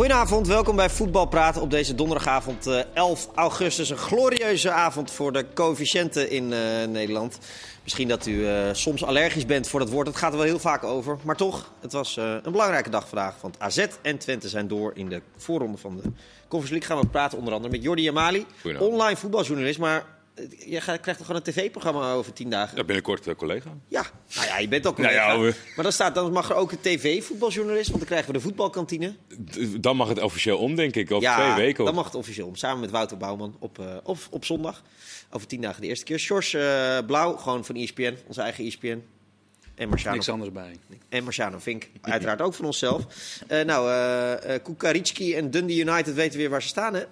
Goedenavond, welkom bij Voetbal Praten op deze donderdagavond eh, 11 augustus. Een glorieuze avond voor de coëfficiënten in eh, Nederland. Misschien dat u eh, soms allergisch bent voor dat woord, dat gaat er wel heel vaak over. Maar toch, het was eh, een belangrijke dag vandaag. Want AZ en Twente zijn door in de voorronde van de Conference League. Gaan we praten onder andere met Jordi Amali, online voetbaljournalist. Maar eh, je gaat- krijgt toch gewoon een tv-programma over tien dagen? Ja, binnenkort eh, collega. Ja, nou ja, je bent ook een Nou ja, collega. Maar dan, staat, dan mag er ook een tv-voetbaljournalist, want dan krijgen we de voetbalkantine. D- Dan mag het officieel om, denk ik, over ja, twee weken. dan mag het officieel om. Samen met Wouter Bouwman op, eh, op, op zondag. Over tien dagen de eerste keer. Sjors eh, Blauw, gewoon van ESPN, onze eigen ESPN. En Marciano, Niks anders bij. en Marciano Vink, uiteraard ook van onszelf. Eh, nou, eh eh Kukaritski en Dundee United weten weer waar ze staan, hè?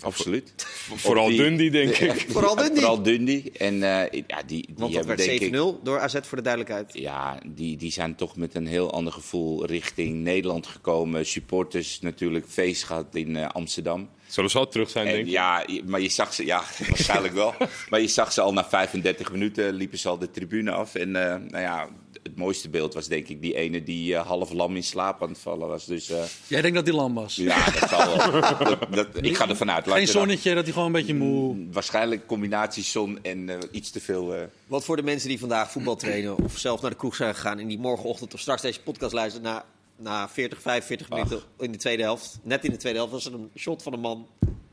Absoluut. Vooral die- Dundee, denk Ja, ik. Vooral Dundee. Vooral Dundee. En eh, ja, die, die Want dat hebben werd denk ik... 7-0 door AZ voor de duidelijkheid. Ja, die, die zijn toch met een heel ander gevoel richting Nederland gekomen. Supporters natuurlijk feest gehad in eh, Amsterdam. Zullen ze al terug zijn, En denk ik? ja, maar je zag ze, ja, waarschijnlijk wel. Maar je zag ze al na 35 minuten liepen ze al de tribune af. En eh, nou ja, het mooiste beeld was denk ik die ene die eh, half lam in slaap aan het vallen was. Dus eh, Jij denkt dat die lam was? ja, dat zal wel. Dat, dat, ik ga ervan uit. Geen dan- zonnetje, dat hij gewoon een beetje moe... Waarschijnlijk combinatie zon en eh, iets te veel. eh, Wat voor de mensen die vandaag voetbal trainen of zelf naar de kroeg zijn gegaan... en die morgenochtend of straks deze podcast luisteren... na, na 40, 45 minuten in de tweede helft, net in de tweede helft... was er een shot van een man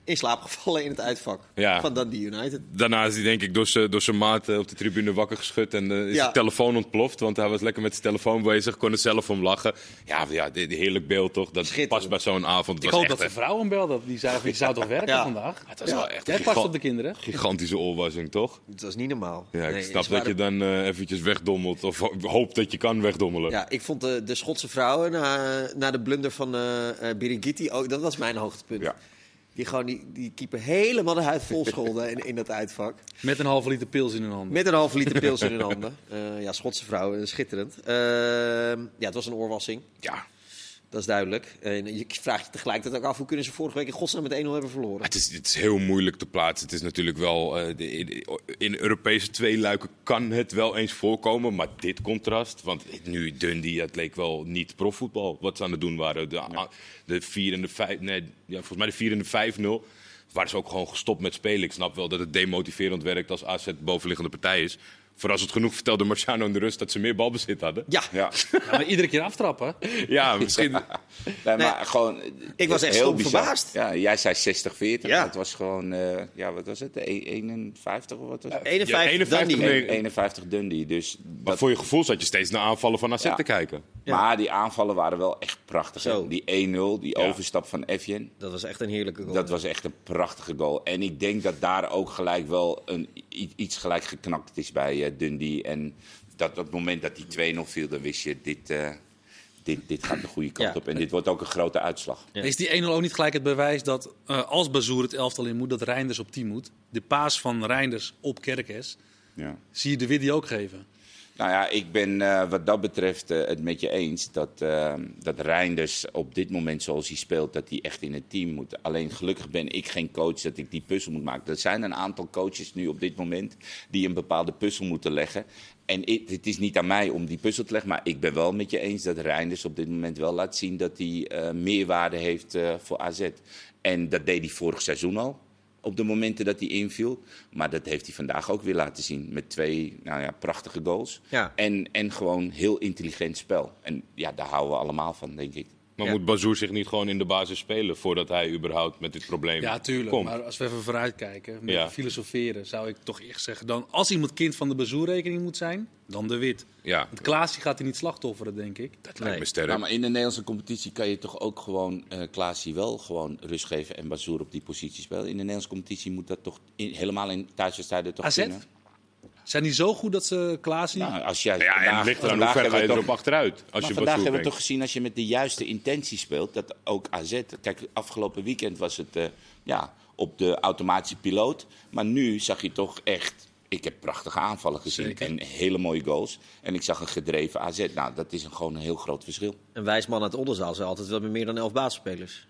in slaap gevallen in het uitvak Ja. van Dundee United. Daarna is hij, denk ik, door zijn door zijn maat eh, op de tribune wakker geschud. En eh, is Ja. zijn telefoon ontploft, want hij was lekker met zijn telefoon bezig. Kon er zelf om lachen. Ja, ja dit, heerlijk beeld, toch? Dat past bij zo'n avond. Het Ik hoop dat de een vrouw hem belde. Die zei van, je zou toch werken Ja. vandaag? Het was wel echt Jij past op de kinderen. gigantische oorwassing, toch? Het was niet normaal. Ja, ik Nee, snap dat je dan eh, eventjes wegdommelt. Of ho- hoopt dat je kan wegdommelen. Ja, ik vond de, de Schotse vrouwen na, na de blunder van eh eh, Birigiti ook, dat was mijn hoogtepunt. Ja. Die gewoon die, die keeper helemaal de huid vol scholden in, in dat uitvak. Met een halve liter pils in hun handen. Met een halve liter pils in hun handen. Eh, ja, Schotse vrouwen, eh, schitterend. Ehm, ja, het was een oorwassing, Ja. Dat is duidelijk. En je vraagt je tegelijkertijd ook af, hoe kunnen ze vorige week in godsnaam met 1-0 hebben verloren? Het is, het is heel moeilijk te plaatsen. Het is natuurlijk wel. de- in, Europese tweeluiken kan het wel eens voorkomen. Maar dit contrast. Want nu Dundee, het leek wel niet profvoetbal. Wat ze aan het doen waren. De, de 4 en de 5. Nee, ja, volgens mij de 4 en de 5-0. Waren ze ook gewoon gestopt met spelen. Ik snap wel dat het demotiverend werkt als AZ bovenliggende partij is. Voor als het genoeg vertelde Marciano in de rust dat ze meer balbezit hadden. Ja, ja. Ja, maar iedere keer aftrappen. Ja, misschien. Nee, maar gewoon. Ik was echt heel verbaasd. Ja, jij zei 60, 40. Ja. Het was gewoon. eh, ja, wat was het? De e- 51 of wat was het? 51, Ja, 51 Dundee. nee. 51 Dundee. Dus Maar dat, voor je gevoel zat je steeds naar aanvallen van AZ Ja. te kijken. Ja. Maar die aanvallen waren wel echt prachtig. Zo. Die 1-0, die Ja. overstap van Evjen. Dat was echt een heerlijke goal. Dat was echt een prachtige goal. En ik denk dat daar ook gelijk wel een, iets gelijk geknakt is bij eh, Dundee. En dat op het moment dat die 2-0 viel, dan wist je, dit, eh, dit, dit gaat de goede kant Ja. op. En dit wordt ook een grote uitslag. Ja. Is die 1-0 ook niet gelijk het bewijs dat eh, als Bazoer het elftal in moet, dat Reinders op 10 moet? De paas van Reinders op Kerkers, Ja. zie je de video ook geven? Nou ja, ik ben eh, wat dat betreft eh, het met je eens dat, eh, dat Reinders op dit moment zoals hij speelt, dat hij echt in het team moet. Alleen gelukkig ben ik geen coach dat ik die puzzel moet maken. Er zijn een aantal coaches nu op dit moment die een bepaalde puzzel moeten leggen. En het is niet aan mij om die puzzel te leggen, maar ik ben wel met je eens dat Reinders op dit moment wel laat zien dat hij meerwaarde heeft voor AZ. En dat deed hij vorig seizoen al op de momenten dat hij inviel. Maar dat heeft hij vandaag ook weer laten zien. Met twee nou ja, prachtige goals. Ja. En, en gewoon heel intelligent spel. En ja, daar houden we allemaal van, denk ik. Maar Ja. moet Bazoer zich niet gewoon in de basis spelen voordat hij überhaupt met dit probleem Ja, tuurlijk. komt? Maar als we even vooruitkijken, met Ja. filosoferen, zou ik toch echt zeggen... Dan, als iemand kind van de Bazoerrekening moet zijn, dan de Wit. Ja, Want Klaasje gaat hij niet slachtofferen, denk ik. dat lijkt Nee. me sterk. Nou, maar in de Nederlandse competitie kan je toch ook gewoon eh Klaasie wel gewoon rust geven en Bazoer op die positie spelen. In de Nederlandse competitie moet dat toch in, helemaal in thuiswedstrijden toch AZ? kunnen? Zijn die zo goed dat ze Klaasje... Nou, als jij ja, en vandaag- het ligt eraan hoe ver ga je erop achteruit. Als maar je vandaag hebben we toch gezien als je met de juiste intentie speelt, dat ook AZ. Kijk, afgelopen weekend was het eh, ja, op de automatische piloot. Maar nu zag je toch echt. Ik heb prachtige aanvallen gezien Zeker. en hele mooie goals. En ik zag een gedreven AZ. Nou, dat is een, gewoon een heel groot verschil. Een wijs man uit Oldenzaal zei altijd wel met meer dan 11 basisspelers.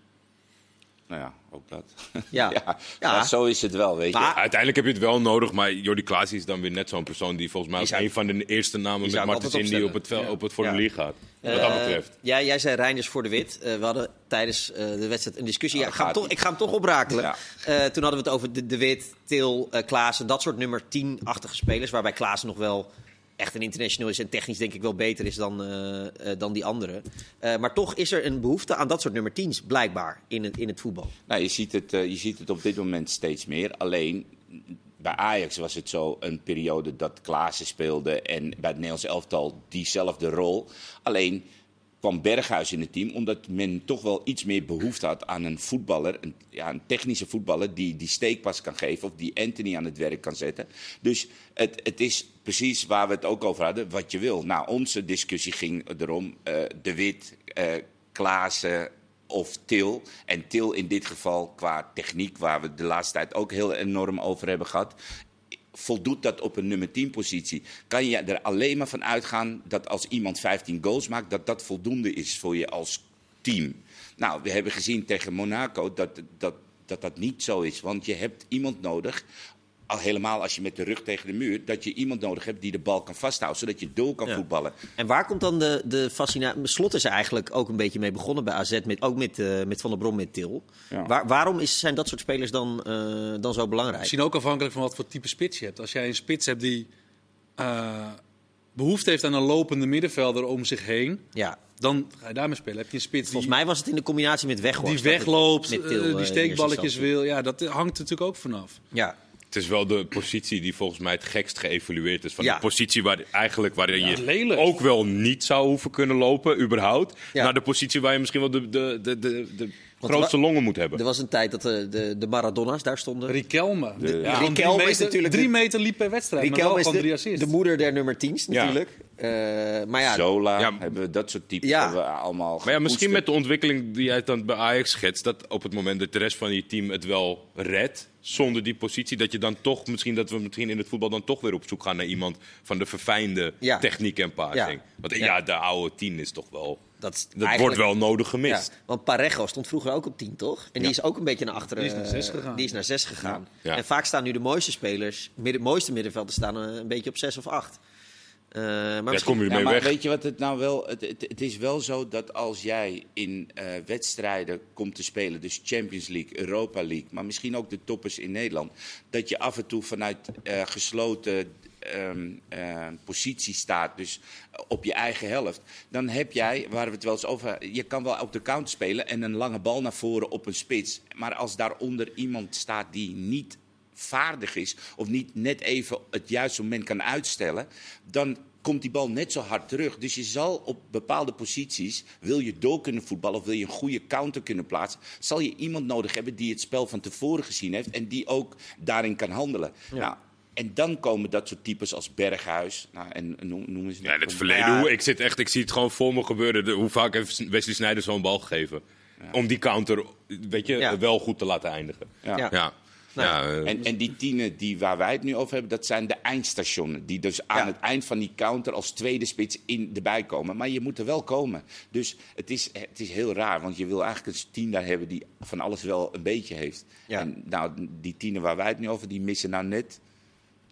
Nou ja, ook dat. Ja. ja, Ja. maar zo is het wel, weet je. Uiteindelijk heb je het wel nodig, maar Jordi Klaas is dan weer net zo'n persoon die volgens mij Die ook zou- een van de eerste namen die met Martens Indy op het, vel, op het formulier gaat. Wat dat Eh, betreft. ja, jij zei Reinders voor de wit. Eh, we hadden tijdens eh, de wedstrijd een discussie. Ja, Oh, ik, ga toch, ik ga hem toch oprakelen. Ja. Eh, toen hadden we het over de, de Wit, Til, eh Klaassen. Dat soort nummer 10-achtige spelers. Waarbij Klaassen nog wel echt een international is. En technisch denk ik wel beter is dan, eh, eh, dan die anderen. Eh, maar toch is er een behoefte aan dat soort nummer 10's. Blijkbaar in het, in het voetbal. Nou, je, ziet het, je ziet het op dit moment steeds meer. Alleen bij Ajax was het zo een periode dat Klaassen speelde en bij het Nederlands elftal diezelfde rol. Alleen kwam Berghuis in het team omdat men toch wel iets meer behoefte had aan een voetballer, een, ja, een technische voetballer die die steekpas kan geven of die Anthony aan het werk kan zetten. Dus het, het is precies waar we het ook over hadden, wat je wil. Nou, onze discussie ging erom, eh, De Wit, eh Klaassen, of Til. En Til in dit geval qua techniek, waar we de laatste tijd ook heel enorm over hebben gehad. Voldoet dat op een nummer 10 positie? Kan je er alleen maar van uitgaan dat als iemand 15 goals maakt, dat dat voldoende is voor je als team? Nou, we hebben gezien tegen Monaco dat dat, dat, dat niet zo is. Want je hebt iemand nodig, al helemaal als je met de rug tegen de muur, dat je iemand nodig hebt die de bal kan vasthouden, zodat je door kan Ja. voetballen. En waar komt dan de, de fascinatie? Slot is er eigenlijk ook een beetje mee begonnen bij AZ. Met, ook met, eh, met Van der Brom, met Til. Ja. Waar, waarom is, zijn dat soort spelers dan, eh, dan zo belangrijk? Misschien ook afhankelijk van wat voor type spits je hebt. Als jij een spits hebt die eh, behoefte heeft aan een lopende middenvelder om zich heen, Ja, dan ga je daarmee spelen. Heb je een spits die, volgens mij was het in de combinatie met Weghorst. die wegloopt, met Til, die steekballetjes wil, ja, dat hangt er natuurlijk ook vanaf. Ja, Het is wel de positie die volgens mij het gekst geëvalueerd is. Van Ja. de positie waar, eigenlijk waarin je lelijk. ook wel niet zou hoeven kunnen lopen, überhaupt. Ja. Naar de positie waar je misschien wel de, de, de, de, de grootste longen moet hebben. er was een tijd dat de, de, de Maradona's daar stonden. Riquelme. De- Ja, Riquelme drie is meter, natuurlijk drie meter liep per wedstrijd, maar Riquelme wel is de, de moeder der nummer 10's Ja. natuurlijk. Eh, maar ja, Zola, Ja. hebben we dat soort types Ja. hebben we allemaal Maar ja, misschien met de ontwikkeling die jij dan bij Ajax schetst, dat op het moment dat de rest van je team het wel redt, zonder die positie, dat je dan toch, misschien dat we misschien in het voetbal dan toch weer op zoek gaan naar iemand van de verfijnde Ja. techniek en passing. Ja. Want Ja. ja. de oude tien is toch wel, dat, wordt wel nodig Ja, gemist. want Parejo stond vroeger ook op 10, toch? En die is ook een beetje naar achteren. Die is naar zes eh, gegaan. Die is naar 6 gegaan. Ja. Ja. En vaak staan nu de mooiste spelers, midden, mooiste middenvelders staan eh, een beetje op 6 of 8. Eh maar Daar kom je Ja, mee maar weg. weet je wat het nou wel... Het, het, het is wel zo dat als jij in eh, wedstrijden komt te spelen... dus Champions League, Europa League... maar misschien ook de toppers in Nederland... dat je af en toe vanuit eh, gesloten ehm, eh, positie staat... dus op je eigen helft... dan heb jij, waar we het wel eens over je kan wel op de counter spelen en een lange bal naar voren op een spits. Maar als daaronder iemand staat die niet vaardig is of niet net even het juiste moment kan uitstellen, dan komt die bal net zo hard terug. Dus je zal op bepaalde posities, wil je door kunnen voetballen of wil je een goede counter kunnen plaatsen, zal je iemand nodig hebben die het spel van tevoren gezien heeft en die ook daarin kan handelen. Nou, en dan komen dat soort types als Berghuis, nou, en noem, eens Ja, in het verleden, Ja. hoe, ik, zit echt, ik zie het gewoon voor me gebeuren. De- hoe vaak heeft Wesley Sneijder zo'n bal gegeven? Om die counter weet je, Ja. wel goed te laten eindigen. Ja. Ja. Nou, ja, eh, En, en die tienen die waar wij het nu over hebben, dat zijn de eindstationen. Die dus aan Ja. het eind van die counter als tweede spits in erbij komen. Maar je moet er wel komen. Dus het is, het is heel raar, want je wil eigenlijk een tien daar hebben die van alles wel een beetje heeft. Ja. En nou, die tienen waar wij het nu over, die missen nou net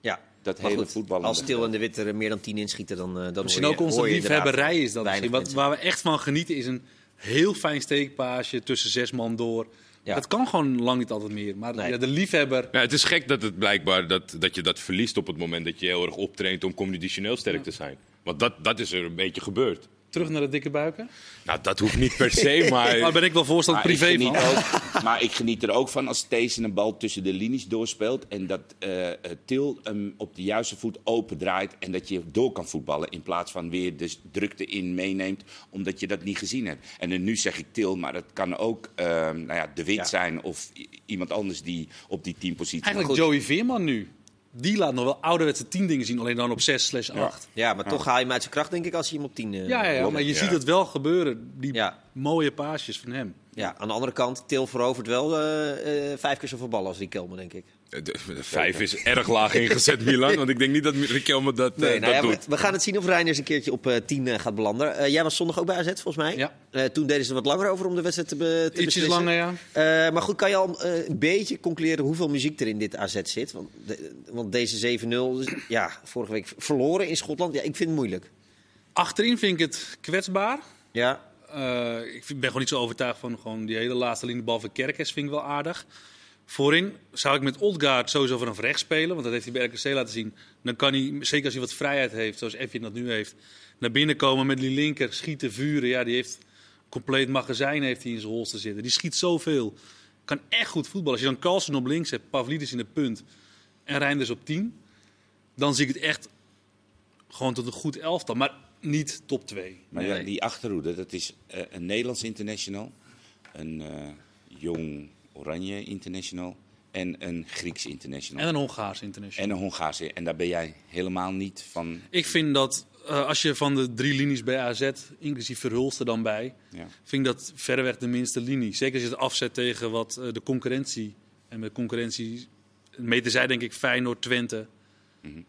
ja. dat Maar hele goed, voetballen. Als Til en de Wit er meer dan 10 inschieten, dan, eh, dan Misschien hoor je, ook onze hoor je inderdaad liefhebberij is dat. Wat, waar we echt van genieten is een heel fijn steekpaasje tussen zes man door. Ja. Dat kan gewoon lang niet altijd meer. Maar Nee. ja, de liefhebber... Ja, het is gek dat het blijkbaar dat, dat je dat verliest op het moment dat je heel erg optraint om conditioneel sterk te zijn. Want dat, dat is er een beetje gebeurd. Terug naar de dikke buiken. Nou, dat hoeft niet per se, maar... Daar ben ik wel voorstander Maar ik, privé geniet van. ook, maar ik geniet er ook van als Thees een bal tussen de linies doorspeelt. En dat eh, eh, Til hem op de juiste voet open draait. En dat je door kan voetballen. In plaats van weer de drukte in meeneemt. Omdat je dat niet gezien hebt. En dan nu zeg ik Til, maar het kan ook eh, nou ja, De Wit Ja. zijn. Of iemand anders die op die teampositie. Eigenlijk goed. Joey Veerman nu. Die laat nog wel ouderwetse tien dingen zien. Alleen dan op 6 slash 8. Ja, maar toch haal je hem uit zijn kracht, denk ik, als je hem op 10... eh, Ja, ja, ja, maar je Ja. ziet het wel gebeuren. Die Ja. mooie paasjes van hem. Ja, aan de andere kant, Til verovert wel eh, eh, vijf keer zoveel ballen als die Kelman, denk ik. De, de vijf is erg laag ingezet, Milan. Want ik denk niet dat Riquelme dat, eh, nou dat ja, doet. we gaan het zien of Reinders een keertje op eh 10 eh, gaat belanden. Eh, jij was zondag ook bij AZ, volgens mij. Ja. Eh, toen deden ze er wat langer over om de wedstrijd te, be, te Ietsjes beslissen. langer, ja. Eh, maar goed, kan je al eh, een beetje concluderen hoeveel muziek er in dit AZ zit? Want, de- want deze 7-0, is, ja, vorige week verloren in Schotland. Ja, ik vind het moeilijk. Achterin vind ik het kwetsbaar. Ja, Eh, ik vind- ben gewoon niet zo overtuigd van gewoon die hele laatste linie bal van Kerkers vind ik wel aardig. Voorin zou ik met Odgaard sowieso vanaf rechts spelen, want dat heeft hij bij RKC laten zien. Dan kan hij, zeker als hij wat vrijheid heeft, zoals Effie dat nu heeft, naar binnen komen met die linker, schieten, vuren. Ja, die heeft een compleet magazijn heeft hij in zijn holster zitten. Die schiet zoveel. Kan echt goed voetballen. Als je dan Carlsen op links hebt, Pavlidis in de punt en Reinders op 10, dan zie ik het echt gewoon tot een goed elftal. Maar niet top 2. Maar ja, die achterhoede, dat is eh, een Nederlands international, een eh, jong Oranje international en een Grieks international. En een Hongaars international. En een Hongaarse. En daar ben jij helemaal niet van. Ik vind dat eh, als je van de drie linies bij AZ, inclusief Verhulst er dan bij, Ja. vind ik dat verreweg de minste linie. Zeker als je het afzet tegen wat eh, de concurrentie. En met concurrentie meten zij denk ik Feyenoord, Twente, Mhm.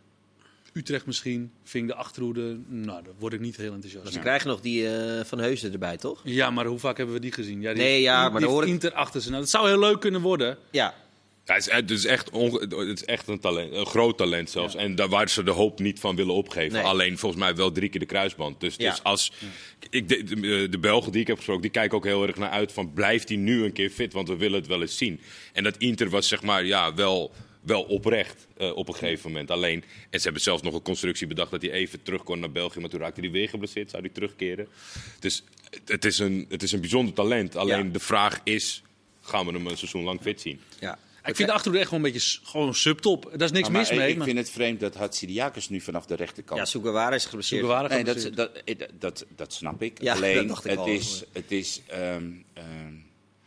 Utrecht misschien. Vind ik de achterhoede, nou, daar word ik niet heel enthousiast. ze krijgen nog die eh, van Heusden erbij, toch? Ja, maar hoe vaak hebben we die gezien? Ja, die Nee, ja, die maar ik- Inter achter ze. Nou, dat zou heel leuk kunnen worden. Ja, Ja, het, is, het, is echt onge- het is echt een, talent, een groot talent zelfs. En daar waar ze de hoop niet van willen opgeven. Nee. Alleen volgens mij wel drie keer de kruisband. Dus, Ja. dus als ik, de, de, de Belgen die ik heb gesproken, die kijken ook heel erg naar uit van blijft hij nu een keer fit, want we willen het wel eens zien. En dat Inter was zeg maar ja, wel, wel oprecht eh, op een gegeven moment. Alleen, en ze hebben zelfs nog een constructie bedacht dat hij even terug kon naar België, maar toen raakte hij weer geblesseerd, zou hij terugkeren. Dus het- het is een, het is een bijzonder talent. Alleen Ja. de vraag is, gaan we hem een seizoen lang fit zien? ja. Ik vind de achterhoede echt gewoon een beetje gewoon subtop. Daar is niks Maar mis ik- mee. Ik maar vind het vreemd dat Hatsidiakis nu vanaf de rechterkant. ja Sugawara is geblesseerd. Sugawara Nee, gaat dat, eh, dat, dat, snap ik. Ja, Alleen, dat dacht ik het, al. is, het, is, ehm, ehm,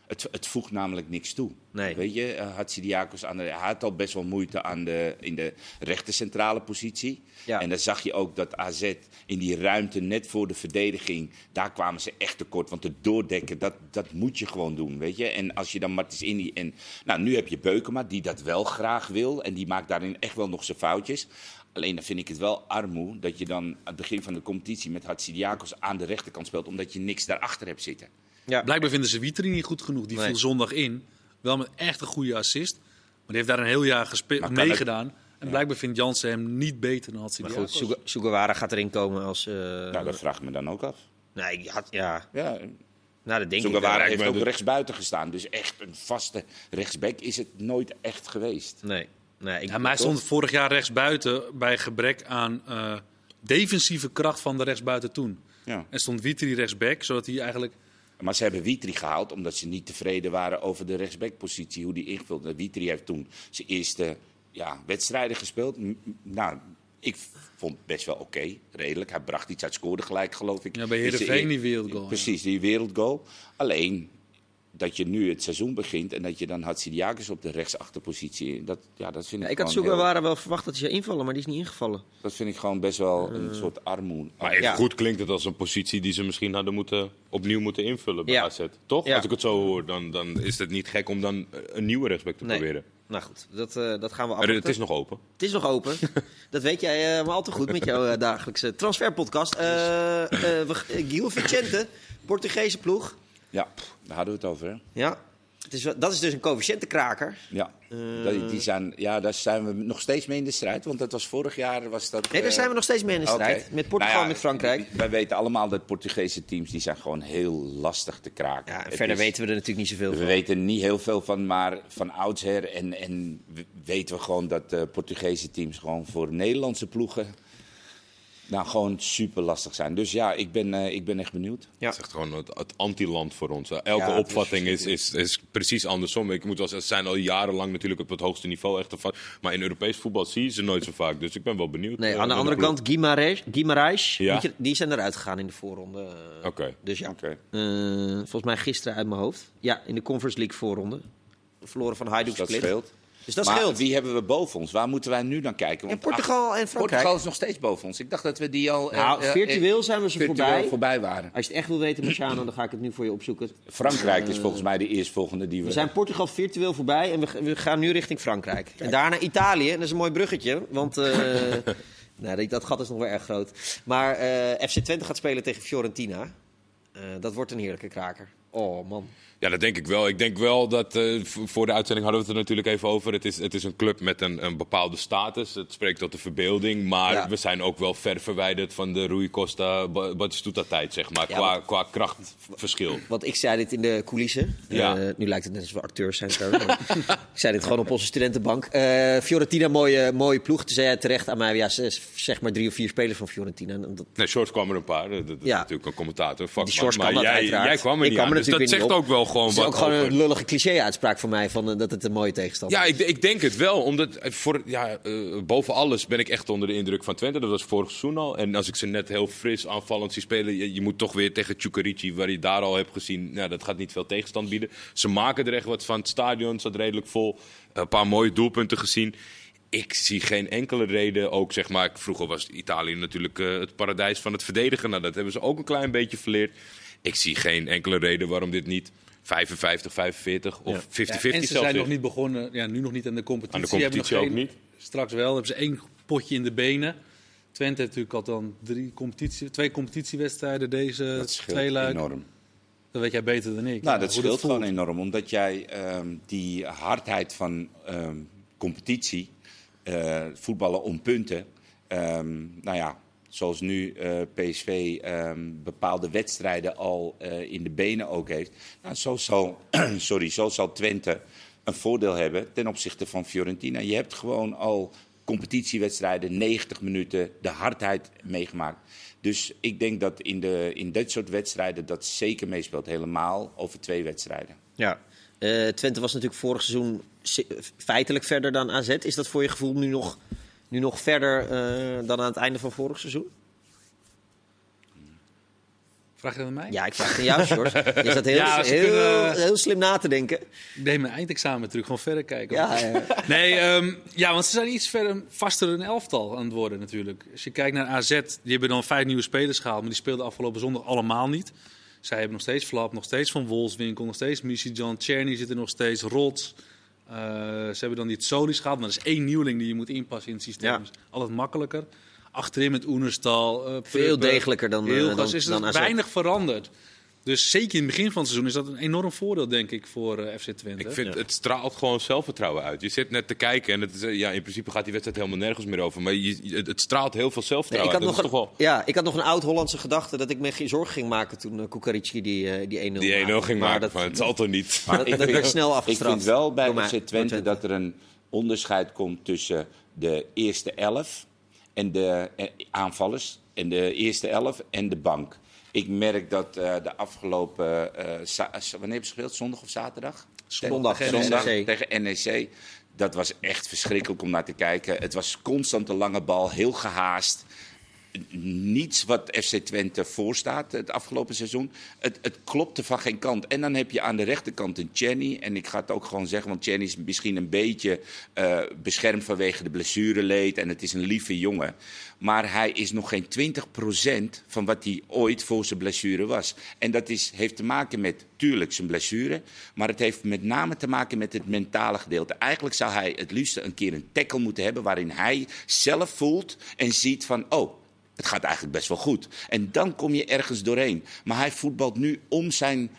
het, het voegt namelijk niks toe. Nee. Weet je, uh, Hatsidiakos aan de, hij had al best wel moeite aan de, in de rechter centrale positie. Ja. En dan zag je ook dat AZ in die ruimte net voor de verdediging, daar kwamen ze echt tekort. Want het doordekken, dat, dat moet je gewoon doen, weet je. En als je dan Martins Indy en... Nou, nu heb je Beukema, die dat wel graag wil. En die maakt daarin echt wel nog zijn foutjes. Alleen dan vind ik het wel armoe dat je dan aan het begin van de competitie met Hatsidiakos aan de rechterkant speelt, omdat je niks daarachter hebt zitten. Ja. Blijkbaar vinden ze Witry niet goed genoeg. Die Nee. viel zondag in. Wel met echt een goede assist. Maar die heeft daar een heel jaar meegedaan. En blijkbaar vindt Jansen hem niet beter dan had hij Maar goed, Suga- Sugawara gaat erin komen als... eh Nou, dat vraag ik me dan ook af. nee, had, ja, Ja, nou, dat denk ik Sugawara wel. heeft ook de- rechtsbuiten gestaan. Dus echt een vaste rechtsback is het nooit echt geweest. Nee, nee ik, Ja, maar hij stond vorig jaar rechtsbuiten bij gebrek aan eh, defensieve kracht van de rechtsbuiten toen. Ja. En stond Witry rechtsback, zodat hij eigenlijk... Maar ze hebben Witry gehaald omdat ze niet tevreden waren over de rechtsbackpositie, hoe die ingevuld. werd. Witry heeft toen zijn eerste ja, wedstrijden gespeeld. Nou, ik vond het best wel oké, redelijk. Hij bracht iets uit, scoorde gelijk, geloof ik. Ja, bij Heerenveen eer- die wereldgoal. Precies, die wereldgoal. Alleen dat je nu het seizoen begint en dat je dan Hatsidiakis op de rechtsachterpositie... Dat, ja, dat vind ik Ja, ik had heel- Sugawara wel verwacht dat hij zou invallen, maar die is niet ingevallen. Dat vind ik gewoon best wel Eh. een soort armoede. Maar even Ja. goed klinkt het als een positie die ze misschien hadden moeten, opnieuw moeten invullen bij Ja. AZ. Toch? Ja. Als ik het zo hoor, dan, dan is het niet gek om dan eh, een nieuwe rechtsback te Nee. proberen. Nou goed, dat, eh, dat gaan we Maar afwachten. het is nog open. Het is nog open. dat weet jij eh, maar al te goed met jouw eh, dagelijkse transferpodcast. Eh eh we- eh, Gil Vicente, Portugese ploeg. Ja, daar hadden we het over. Hè? Ja, het is, dat is dus een coëfficiëntenkraker. Ja. Eh. Die, zijn, ja, daar zijn we nog steeds mee in de strijd. Want dat was vorig jaar. Was dat, Nee, daar eh, zijn we nog steeds mee in de strijd. Met Portugal Nou ja, met Frankrijk. Wij weten allemaal dat Portugese teams die zijn gewoon heel lastig te kraken. Ja, verder is- weten we er natuurlijk niet zoveel We van. weten niet heel veel van, maar van oudsher. En, en we- weten we gewoon dat eh, Portugese teams gewoon voor Nederlandse ploegen. Nou, gewoon super lastig zijn. Dus ja, ik ben, eh, ik ben echt benieuwd. Ja. Het is echt gewoon het, het anti-land voor ons. Elke Ja, het is opvatting is, is, is precies andersom. Ik moet wel zeggen, ze zijn al jarenlang natuurlijk op het hoogste niveau. Echt maar in Europees voetbal zie je ze nooit zo vaak. Dus ik ben wel benieuwd. Nee, eh, aan de andere kant, Guimaraes, Ja. die zijn eruit gegaan in de voorronde. Oké. Dus ja, Oké. Eh, volgens mij gisteren uit mijn hoofd. Ja, in de Conference League voorronde. Verloren van Hajduk Dus dat Split. Dus dat maar scheelt. wie hebben we boven ons? Waar moeten wij nu naar kijken? En Portugal en Frankrijk. Portugal is nog steeds boven ons. Ik dacht dat we die al... eh, Nou, eh, virtueel zijn we ze virtueel voorbij. voorbij waren. Als je het echt wil weten, Luciano, dan ga ik het nu voor je opzoeken. Frankrijk is volgens mij de eerstvolgende die we... We zijn Portugal virtueel voorbij en we, we gaan nu richting Frankrijk. En daarna Italië. En dat is een mooi bruggetje, want eh, nou, dat- gat is nog wel erg groot. Maar eh, FC Twente gaat spelen tegen Fiorentina. Eh, dat wordt een heerlijke kraker. Oh man. Ja, dat denk ik wel. Ik denk wel dat, eh, voor de uitzending hadden we het er natuurlijk even over. Het is, het is een club met een, een bepaalde status. Het spreekt tot de verbeelding. Maar Ja. we zijn ook wel ver verwijderd van de Rui Costa, Batistuta tijd, zeg maar. Ja, qua, qua krachtverschil. Want ik zei dit in de coulissen. Ja. Eh, nu lijkt het net alsof we acteurs zijn. trouwens, ik zei dit gewoon op onze studentenbank. Eh, Fiorentina, mooie, mooie ploeg. Toen zei terecht aan mij, ja, zeg maar drie of vier spelers van Fiorentina. En dat, Nee, Shorts kwam er een paar. Dat, dat is Ja. natuurlijk een commentator. die maar kan dat jij, kwam er Ik niet kwam aan. er Dus dat zegt niet op. ook wel gewoon Het is ook gewoon over- een lullige cliché-uitspraak van mij van, eh, dat het een mooie tegenstander Ja, is. ik, ik denk het wel. Omdat eh, voor, ja, eh, boven alles ben ik echt onder de indruk van Twente. Dat was vorig seizoen al. En als ik ze net heel fris aanvallend zie spelen... Je, je moet toch weer tegen Tjukarici, waar je daar al hebt gezien... Nou, dat gaat niet veel tegenstand bieden. Ze maken er echt wat van. Het stadion zat redelijk vol. Een paar mooie doelpunten gezien. Ik zie geen enkele reden, ook zeg maar... Vroeger was Italië natuurlijk het paradijs van het verdedigen. Nou, dat hebben ze ook een klein beetje verleerd. Ik zie geen enkele reden waarom dit niet 55, 45 of 50-50 Ja, en ze zelfs zijn nog niet begonnen, ja, nu nog niet aan de competitie. Aan de Hebben competitie nog ook geen- niet. Straks wel, hebben ze één potje in de benen. Twente heeft natuurlijk al dan drie competitie, twee competitiewedstrijden deze Dat scheelt twee enorm. Dat weet jij beter dan ik. Nou, Ja, dat scheelt gewoon enorm. Omdat jij ehm, die hardheid van ehm, competitie, eh, voetballen om punten. ehm, nou ja, zoals nu eh, PSV ehm, bepaalde wedstrijden al eh, in de benen ook heeft. Nou, zo, zal, sorry, zo zal Twente een voordeel hebben ten opzichte van Fiorentina. Je hebt gewoon al competitiewedstrijden, 90 minuten, de hardheid meegemaakt. Dus ik denk dat in, de, in dit soort wedstrijden dat zeker meespeelt. Helemaal over twee wedstrijden. Ja. Eh, Twente was natuurlijk vorig seizoen feitelijk verder dan AZ. Is dat voor je gevoel nu nog, nu nog verder eh, dan aan het einde van vorig seizoen? Vraag je dat aan mij? Ja, ik vraag het aan jou, George. Je zat heel, Ja, heel, kunnen- heel slim na te denken. Ik deed mijn eindexamen terug, gewoon verder kijken. Ja, ja. Nee, ehm, ja, want ze zijn iets verder, vaster een elftal aan het worden natuurlijk. Als je kijkt naar AZ, die hebben dan vijf nieuwe spelers gehaald, maar die speelden afgelopen zondag allemaal niet. Zij hebben nog steeds Flap, nog steeds Van Wolfswinkel, nog steeds Missy John, Czerny zit er nog steeds, Rots. Eh, ze hebben dan die Solis gehaald, maar dat is één nieuweling die je moet inpassen in het systeem. Ja. Dus altijd makkelijker. Achterin met Oenerstal. eh, Veel degelijker dan, eh, Hilgers, dan- is dan er weinig veranderd. Dus zeker in het begin van het seizoen is dat een enorm voordeel, denk ik, voor eh, FC Twente. Ik vind het straalt gewoon zelfvertrouwen uit. Je zit net te kijken en het is, eh, ja, in principe gaat die wedstrijd helemaal nergens meer over. Maar je, het, het straalt heel veel Nee, zelfvertrouwen ik, had uit. nog Dat een, is toch wel... ja, ik had nog een oud-Hollandse gedachte dat ik me geen zorgen ging maken toen uh, die, die 1-0 Die 1-0 maakte. ging Maar maken, dat- het zal toch niet. dat, dat werd snel Ik afgestraft. vind wel bij FC door Twente dat er een onderscheid komt tussen de eerste elf en de eh, aanvallers. En de eerste elf en de bank. Ik merk dat eh, de afgelopen. eh, za- wanneer hebben ze gespeeld? Zondag of zaterdag? Zondag, Tegen Zondag NEC. tegen NEC. Dat was echt verschrikkelijk om naar te kijken. Het was constant een lange bal, heel gehaast. Niets wat FC Twente voorstaat het afgelopen seizoen. Het, het klopte van geen kant. En dan heb je aan de rechterkant een Chenny. En ik ga het ook gewoon zeggen, want Chenny is misschien een beetje eh, beschermd vanwege de blessureleed. En het is een lieve jongen. Maar hij is nog geen 20% van wat hij ooit voor zijn blessure was. En dat is, heeft te maken met, tuurlijk, zijn blessure. Maar het heeft met name te maken met het mentale gedeelte. Eigenlijk zou hij het liefst een keer een tackle moeten hebben. waarin hij zelf voelt en ziet van. Oh, het gaat eigenlijk best wel goed. En dan kom je ergens doorheen. Maar hij voetbalt nu om zijn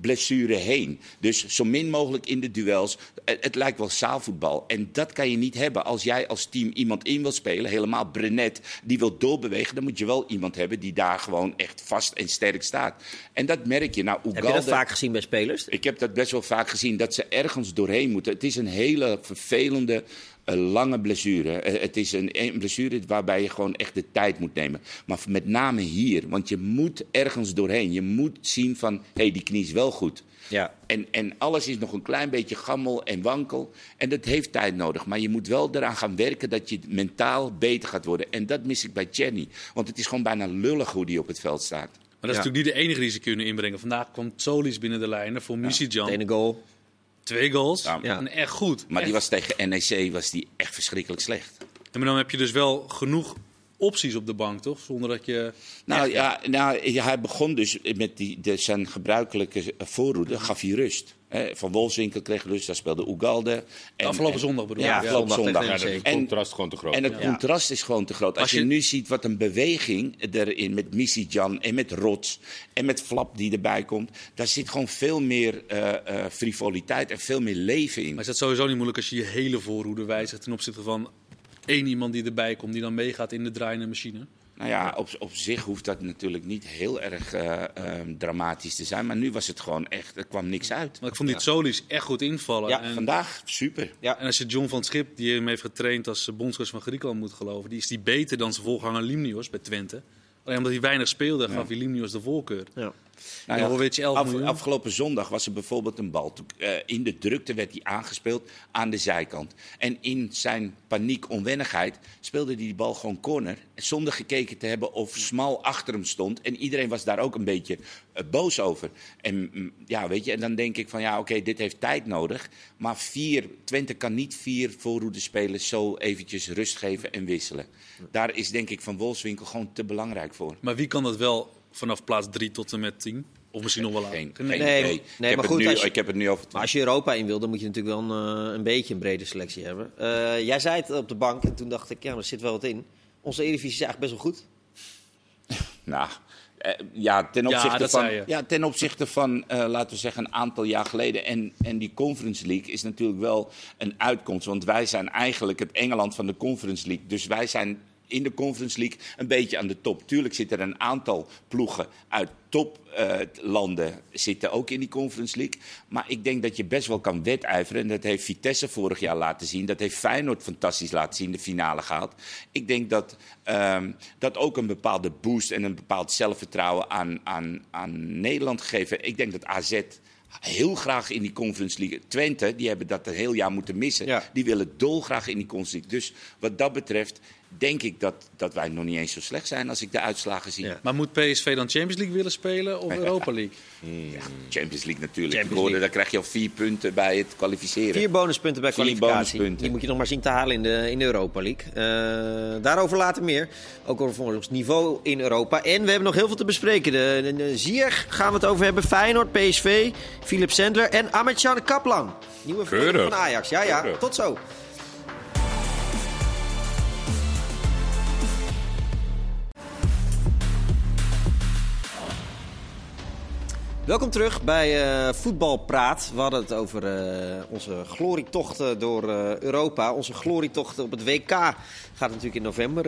blessure heen. Dus zo min mogelijk in de duels. Het, het lijkt wel zaalvoetbal. En dat kan je niet hebben als jij als team iemand in wil spelen. Helemaal Brenet, die wil doorbewegen. Dan moet je wel iemand hebben die daar gewoon echt vast en sterk staat. En dat merk je. Nou, Heb je dat Ugalde- vaak gezien bij spelers? ik heb dat best wel vaak gezien, dat ze ergens doorheen moeten. Het is een hele vervelende, eh, lange blessure. Eh, het is een, een blessure waarbij je gewoon echt de tijd moet nemen. Maar met name hier, want je moet ergens doorheen. Je moet zien van, hé, hey, die knie is wel goed. Ja. En, en alles is nog een klein beetje gammel en wankel. En dat heeft tijd nodig. Maar je moet wel eraan gaan werken dat je mentaal beter gaat worden. En dat mis ik bij Jenny. Want het is gewoon bijna lullig hoe die op het veld staat. Maar dat is natuurlijk niet de enige die ze kunnen inbrengen. Vandaag kwam Solis binnen de lijnen voor Missy De ene goal. Twee goals. Ja. Ja. En echt goed. Maar die was tegen NEC was die echt verschrikkelijk slecht. Ja, maar dan heb je dus wel genoeg opties op de bank, toch? Zonder dat je... Nou echt- ja, nou hij begon dus met die, de, zijn gebruikelijke voorroede, gaf hij rust. Hè, Van Wolfswinkel kreeg rust, daar speelde Oegalde. En, Afgelopen en- zondag bedoel Ja, ik. afgelopen zondag Ja, het contrast gewoon te groot. En het contrast is gewoon te groot. Als, Als je, je- nu ziet wat een beweging erin met Missy Jan en met Rots en met Flap die erbij komt, daar zit gewoon veel meer eh, eh, frivoliteit en veel meer leven in. Maar is dat sowieso niet moeilijk als je je hele voorhoede wijzigt ten opzichte van één iemand die erbij komt, die dan meegaat in de draaiende machine? Nou ja, op, op zich hoeft dat natuurlijk niet heel erg eh, ehm, dramatisch te zijn. Maar nu was het gewoon echt, er kwam niks uit. Want ik vond die Solis echt goed invallen. Ja, en, Vandaag super. Ja. en als je John van het Schip, die hem heeft getraind als bondscoach van Griekenland, moet geloven, die is die beter dan zijn voorganger Limnios bij Twente. Alleen omdat hij weinig speelde, gaf hij Limnios de voorkeur. Ja. Nou Ja, weet je, 11 af- miljoen. afgelopen zondag was er bijvoorbeeld een bal. Toen, eh, in de drukte werd hij aangespeeld aan de zijkant. En in zijn paniek, onwennigheid, speelde hij die bal gewoon corner. Zonder gekeken te hebben of smal achter hem stond. En iedereen was daar ook een beetje eh, boos over. En mm, ja, weet je, en dan denk ik van ja, oké, dit heeft tijd nodig. Maar vier, Twente kan niet vier voorroedespelers zo eventjes rust geven en wisselen. Daar is denk ik van Wolfswinkel gewoon te belangrijk voor. Maar wie kan dat wel vanaf plaats 3 tot en met 10? Of misschien nog wel lager? Geen, Nee. geen Nee, ik, maar heb goed, het nu, als je- ik heb het nu over Maar als je Europa in wil, dan moet je natuurlijk wel een, eh, een beetje een brede selectie hebben. Eh, jij zei het op de bank en toen dacht ik, ja, er zit wel wat in. Onze Eredivisie is eigenlijk best wel goed. Nou, eh, ja, ten Ja, opzichte dat van, zei je. ja, ten opzichte van eh, laten we zeggen, een aantal jaar geleden. En, en die Conference League is natuurlijk wel een uitkomst. Want wij zijn eigenlijk het Engeland van de Conference League. Dus wij zijn in de Conference League een beetje aan de top. Tuurlijk zitten er een aantal ploegen uit toplanden zitten ook in die Conference League. Maar ik denk dat je best wel kan wedijveren. En dat heeft Vitesse vorig jaar laten zien. Dat heeft Feyenoord fantastisch laten zien, de finale gehaald. Ik denk dat ehm, dat ook een bepaalde boost en een bepaald zelfvertrouwen aan, aan, aan Nederland gegeven. Ik denk dat AZ heel graag in die Conference League. Twente, die hebben dat een heel jaar moeten missen. Ja. Die willen dolgraag in die Conference League. Dus wat dat betreft denk ik dat, dat wij nog niet eens zo slecht zijn als ik de uitslagen zie. Ja. Maar moet PSV dan Champions League willen spelen of Europa League? Ja, Champions League natuurlijk. Champions League. daar krijg je al vier punten bij het kwalificeren. Vier bonuspunten bij Vier kwalificatie. bonuspunten. Die moet je nog maar zien te halen in de, in de Europa League. Eh, daarover later meer. Ook over ons niveau in Europa. En we hebben nog heel veel te bespreken. De, de, de Ziyech gaan we het over hebben. Feyenoord, PSV, Philip Sendler en Ahmed Kaplan. Nieuwe Keurig. van Ajax. Ja, ja. Keurig. Tot zo. Welkom terug bij eh Voetbalpraat. We hadden het over eh, onze glorietochten door eh, Europa. Onze glorietochten op het WK gaat natuurlijk in november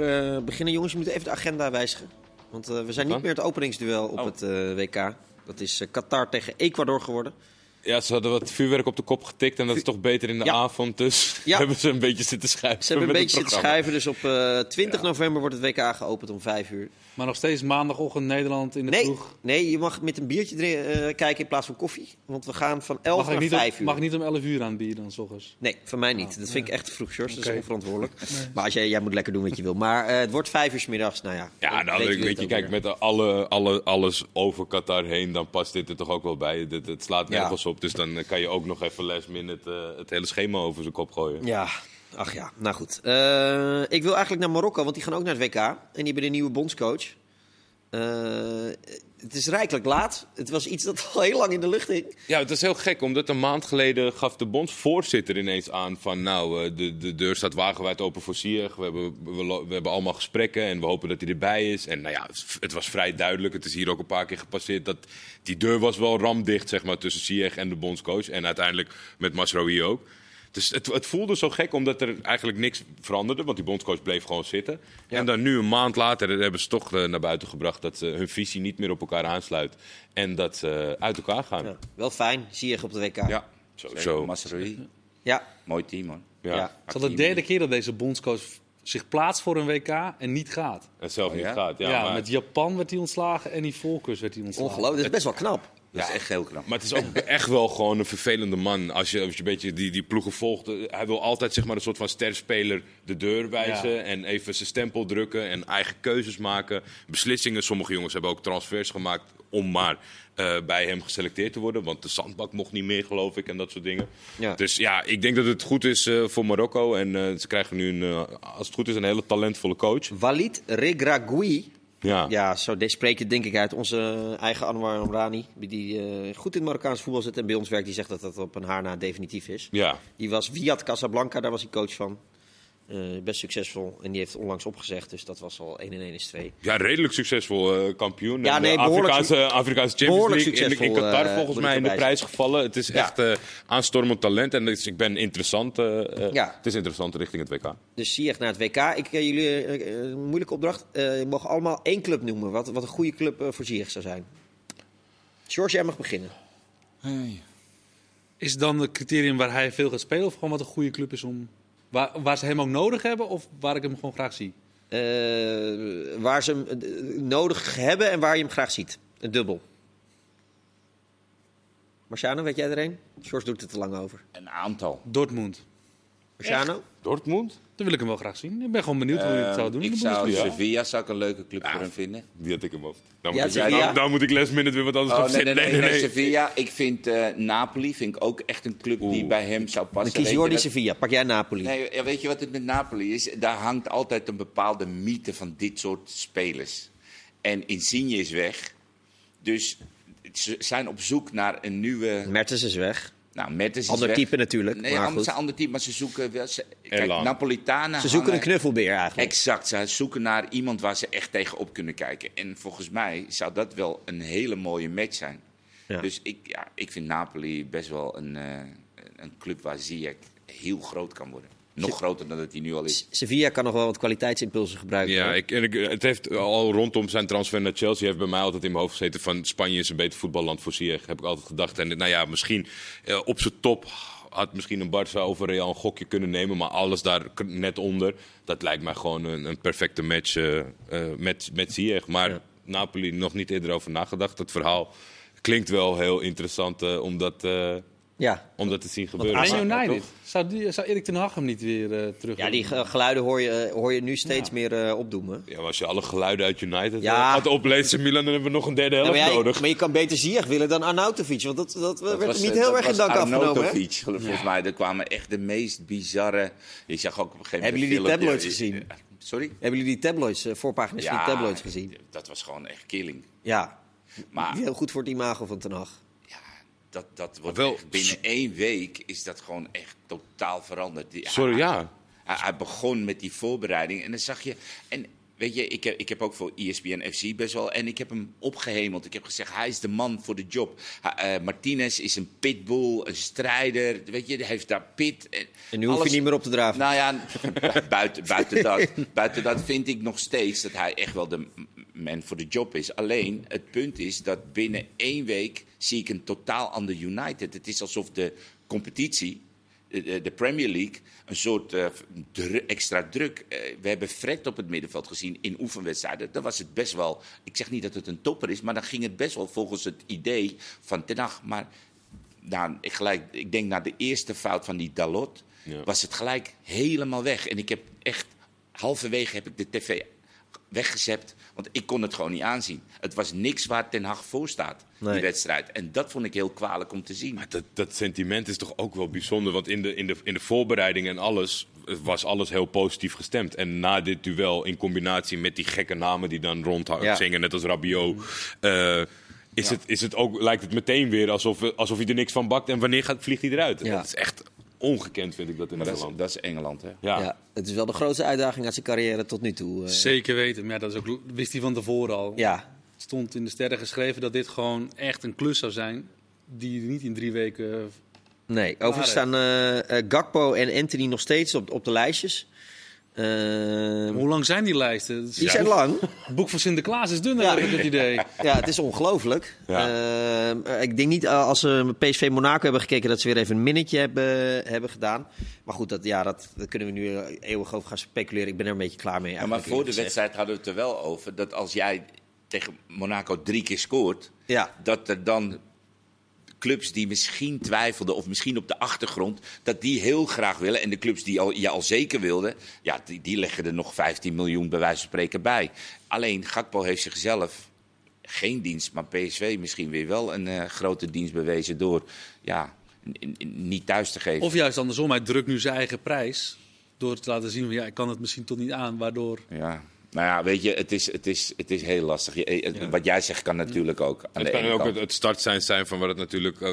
beginnen. Jongens, je moet even de agenda wijzigen. Want we zijn niet meer het openingsduel op Oh. het WK. Dat is Qatar tegen Ecuador geworden. Ja, ze hadden wat vuurwerk op de kop getikt en dat is toch beter in de Ja. avond. Dus Ja. hebben ze een beetje zitten schuiven. Ze hebben een beetje zitten schuiven. Dus op eh, 20 november wordt het WK geopend om 5 uur. Maar nog steeds maandagochtend Nederland in de Nee, ploeg. nee, je mag met een biertje eh, kijken in plaats van koffie. Want we gaan van 11 Mag naar niet 5 om, uur. mag ik niet om 11 uur aan bier dan, s ochtends? Nee, van mij niet. Dat vind ik echt te vroeg, George. Dat is onverantwoordelijk. Maar als jij, jij moet lekker doen wat je wil. Maar eh, het wordt vijf uur 's middags. Nou ja, Ja, dan nou, weet, jullie je, het kijk, met alle, alle, alles over Qatar heen, dan past dit er toch ook wel bij. Het, het slaat Ja. nergens op, dus dan kan je ook nog even last minute eh, het hele schema over zijn kop gooien. Ja, ach ja. Nou goed. Eh, ik wil eigenlijk naar Marokko, want die gaan ook naar het WK. En die hebben een nieuwe bondscoach. Eh, het is rijkelijk laat. Het was iets dat al heel lang in de lucht hing. Ja, het is heel gek, omdat een maand geleden gaf de bondsvoorzitter ineens aan van... nou, eh, de, de deur staat wagenwijd open voor Ziyech. We hebben, we, hebben allemaal gesprekken en we hopen dat hij erbij is. En nou ja, het- was vrij duidelijk. Het is hier ook een paar keer gepasseerd dat die deur was wel ramdicht zeg maar, tussen Ziyech en de bondscoach. En uiteindelijk met Masraoui ook. Dus het, het voelde zo gek, omdat er eigenlijk niks veranderde. Want die bondscoach bleef gewoon zitten. En dan nu, een maand later, hebben ze toch eh, naar buiten gebracht... dat ze hun visie niet meer op elkaar aansluit. En dat ze uit elkaar gaan. Ja, wel fijn. Zie je op de WK. Ja, Sowieso. Ja. Mooi team, hoor. Ja. Ja. Het is al de derde keer dat deze bondscoach zich plaatst voor een WK en niet gaat. En zelf Oh, niet gaat. Ja, Ja, maar met Japan werd hij ontslagen en die Volkers werd hij ontslagen. Ongelooflijk. Dat is best wel knap. Dat is echt heel knap. Maar het is ook echt wel gewoon een vervelende man. Als je, als je een beetje die, die ploegen volgt. Eh, Hij wil altijd zeg maar, een soort van sterspeler de deur wijzen. Ja. En even zijn stempel drukken. En eigen keuzes maken. Beslissingen. Sommige jongens hebben ook transfers gemaakt om maar eh, bij hem geselecteerd te worden. Want de zandbak mocht niet meer, geloof ik. En dat soort dingen. Ja. Dus ja, ik denk dat het goed is eh, voor Marokko. En ze krijgen nu, een, als het goed is, een hele talentvolle coach. Walid Regragui. Ja. Ja, zo spreek je denk ik uit. Onze eigen Anwar Amrani, die eh, goed in het Marokkaans voetbal zit en bij ons werkt, die zegt dat dat op een haar na definitief is. Ja. Die was Viat Casablanca, daar was hij coach van. Eh, best succesvol. En die heeft onlangs opgezegd, dus dat was al 1 en 1 is 2. Ja, redelijk succesvol eh, kampioen. Ja, nee, behoorlijk Afrikaanse, Afrikaanse Champions behoorlijk League in, in Qatar eh, volgens mij in de prijs gevallen. Het is Ja. echt eh, aanstormend talent en dus ik ben interessant. Ja. Het is interessant richting het WK. Dus zie je echt naar het WK. Ik, jullie, een moeilijke opdracht. Eh, je mag allemaal één club noemen, wat, wat een goede club voor Ziyech zou zijn. George, jij mag beginnen. Is dan het criterium waar hij veel gaat spelen of gewoon wat een goede club is om... Waar, waar ze hem ook nodig hebben of waar ik hem gewoon graag zie? Eh, waar ze hem eh, nodig hebben en waar je hem graag ziet. Een dubbel. Marciano, weet jij er een? George doet het te lang over. Een aantal. Dortmund. Marciano? Dortmund? Dan wil ik hem wel graag zien. Ik ben gewoon benieuwd hoe hij het zou doen. Ehm, ik zou. Sevilla zou ik een leuke club voor hem vinden. Die had ik hem over. Dan, Ja, moet, ik, dan, dan moet ik last minute weer wat anders Oh, gaan nee, nee, verzinnen. nee, nee, Sevilla. Ik vind eh, Napoli vind ik ook echt een club die bij hem zou Dan passen. kies Weet Jordi je dat- Sevilla. Pak jij Napoli. Nee, ja, weet je wat het met Napoli is? Daar hangt altijd een bepaalde mythe van dit soort spelers. En Insigne is weg. Dus ze zijn op zoek naar een nieuwe... Mertens is weg. Nou, Mertens is Ander type natuurlijk, Nee, maar goed. ander type, maar ze zoeken wel... Ze, kijk. Napolitanen Ze zoeken een knuffelbeer eigenlijk. Exact, ze zoeken naar iemand waar ze echt tegenop kunnen kijken. En volgens mij zou dat wel een hele mooie match zijn. Ja. Dus ik, ja, ik vind Napoli best wel een, eh, een club waar Ziyech heel groot kan worden. Nog groter dan dat hij nu al is. Sevilla kan nog wel wat kwaliteitsimpulsen gebruiken. Ja, ik, en ik, het heeft al rondom zijn transfer naar Chelsea... heeft bij mij altijd in mijn hoofd gezeten van... Spanje is een beter voetballand voor Ziyech, heb ik altijd gedacht. En nou ja, misschien eh, op zijn top had misschien een Barça over Real een gokje kunnen nemen... maar alles daar net onder, dat lijkt mij gewoon een, een perfecte match eh, eh, met, met Ziyech. Maar Napoli, nog niet eerder over nagedacht. Het verhaal klinkt wel heel interessant eh, om, dat, eh, ja. om dat te zien gebeuren. Man United. Zou, die, zou Erik ten Hag hem niet weer eh, terug ja, die ge- geluiden hoor je, eh, hoor je nu steeds meer eh, opdoemen. Ja, maar als je alle geluiden uit United Ja. gaat oplezen, Milan, dan hebben we nog een derde Ja, helft maar, jij- nodig. maar je kan beter Ziyech willen dan Arnautovic. Want dat, dat werd was, niet heel dat erg in dank afgenomen. Arnautovic, Volgens mij, er kwamen echt de meest bizarre... Je zag ook op een gegeven Hebben moment... jullie die tabloids gezien? Sorry? Hebben jullie die tabloids, voorpagina's van die tabloids gezien? dat was gewoon echt killing. Ja. Maar Heel goed voor het imago van Ten Hag. Dat, dat wordt wel- binnen één week is dat gewoon echt totaal veranderd. Die- Sorry, hij- ja. Hij, hij begon met die voorbereiding en dan zag je... En weet je, ik heb, ik heb ook voor E ESPN FC best wel... En ik heb hem opgehemeld. Ik heb gezegd, hij is de man voor de job. Eh, Martinez is een pitbull, een strijder. Weet je, hij heeft daar pit. En, En nu hoef je niet meer op te draven. nou ja, buiten, buiten, dat, buiten dat vind ik nog steeds dat hij echt wel de man voor de job is. Alleen, het punt is dat binnen één week zie ik een totaal ander United. Het is alsof de competitie, de, de- de Premier League, een soort eh, dru- extra druk. eh, we hebben Fred op het middenveld gezien in oefenwedstrijden. Dan was het best wel, ik zeg niet dat het een topper is, maar dan ging het best wel volgens het idee van Ten Hag. Maar nou, ik, gelijk, ik denk na de eerste fout van die Dalot Ja. was het gelijk helemaal weg. En ik heb echt, halverwege heb ik de tv weggezept, want ik kon het gewoon niet aanzien. Het was niks waar Ten Hag voor staat, Nee. die wedstrijd. En dat vond ik heel kwalijk om te zien. Maar dat, dat sentiment is toch ook wel bijzonder. Want in de, in, de, in de voorbereiding en alles was alles heel positief gestemd. En na dit duel, in combinatie met die gekke namen die dan rondhangen, Ja. zingen, net als Rabiot. eh, is, het, is het ook, lijkt het meteen weer alsof, alsof hij er niks van bakt. En wanneer gaat, vliegt hij eruit? Ja. Dat is echt ongekend, vind ik dat in Maar dat is, Nederland. dat is Engeland, hè? Ja. Ja. Het is wel de grootste uitdaging uit zijn carrière tot nu toe. eh. Zeker weten. Maar ja, dat is ook, wist hij van tevoren al. ja. Het stond in de sterren geschreven dat dit gewoon echt een klus zou zijn. Die niet in drie weken... Nee, overigens staan eh, eh, Gakpo en Anthony nog steeds op, op de lijstjes. Eh, Hoe lang zijn die lijsten? Die zijn lang. Het boek van Sinterklaas is dun, Ja. heb ik het idee. Ja, het is ongelooflijk. Ja. Eh, ik denk niet eh, als ze PSV Monaco hebben gekeken dat ze weer even een minnetje hebben, hebben gedaan. Maar goed, dat, ja, dat, daar kunnen we nu eh, eeuwig over gaan speculeren. Ik ben er een beetje klaar mee. Ja, maar voor de wedstrijd hadden we het er wel over dat als jij tegen Monaco drie keer scoort, Ja. dat er dan clubs die misschien twijfelden of misschien op de achtergrond, dat die heel graag willen. En de clubs die al, je al zeker wilden, ja, die, die leggen er nog 15 miljoen bij wijze van spreken bij. Alleen Gakpo heeft zichzelf geen dienst, maar PSV misschien weer wel een eh, grote dienst bewezen door ja, niet thuis te geven. Of juist andersom, hij drukt nu zijn eigen prijs. Door te laten zien, van, ja, ik kan het misschien tot niet aan. Waardoor Ja. Nou ja, weet je, het is, het is, het is heel lastig. Je- eh, Wat jij zegt kan natuurlijk ook. Aan Het de kan ene ook kant. het, het startsein zijn van waar het natuurlijk eh,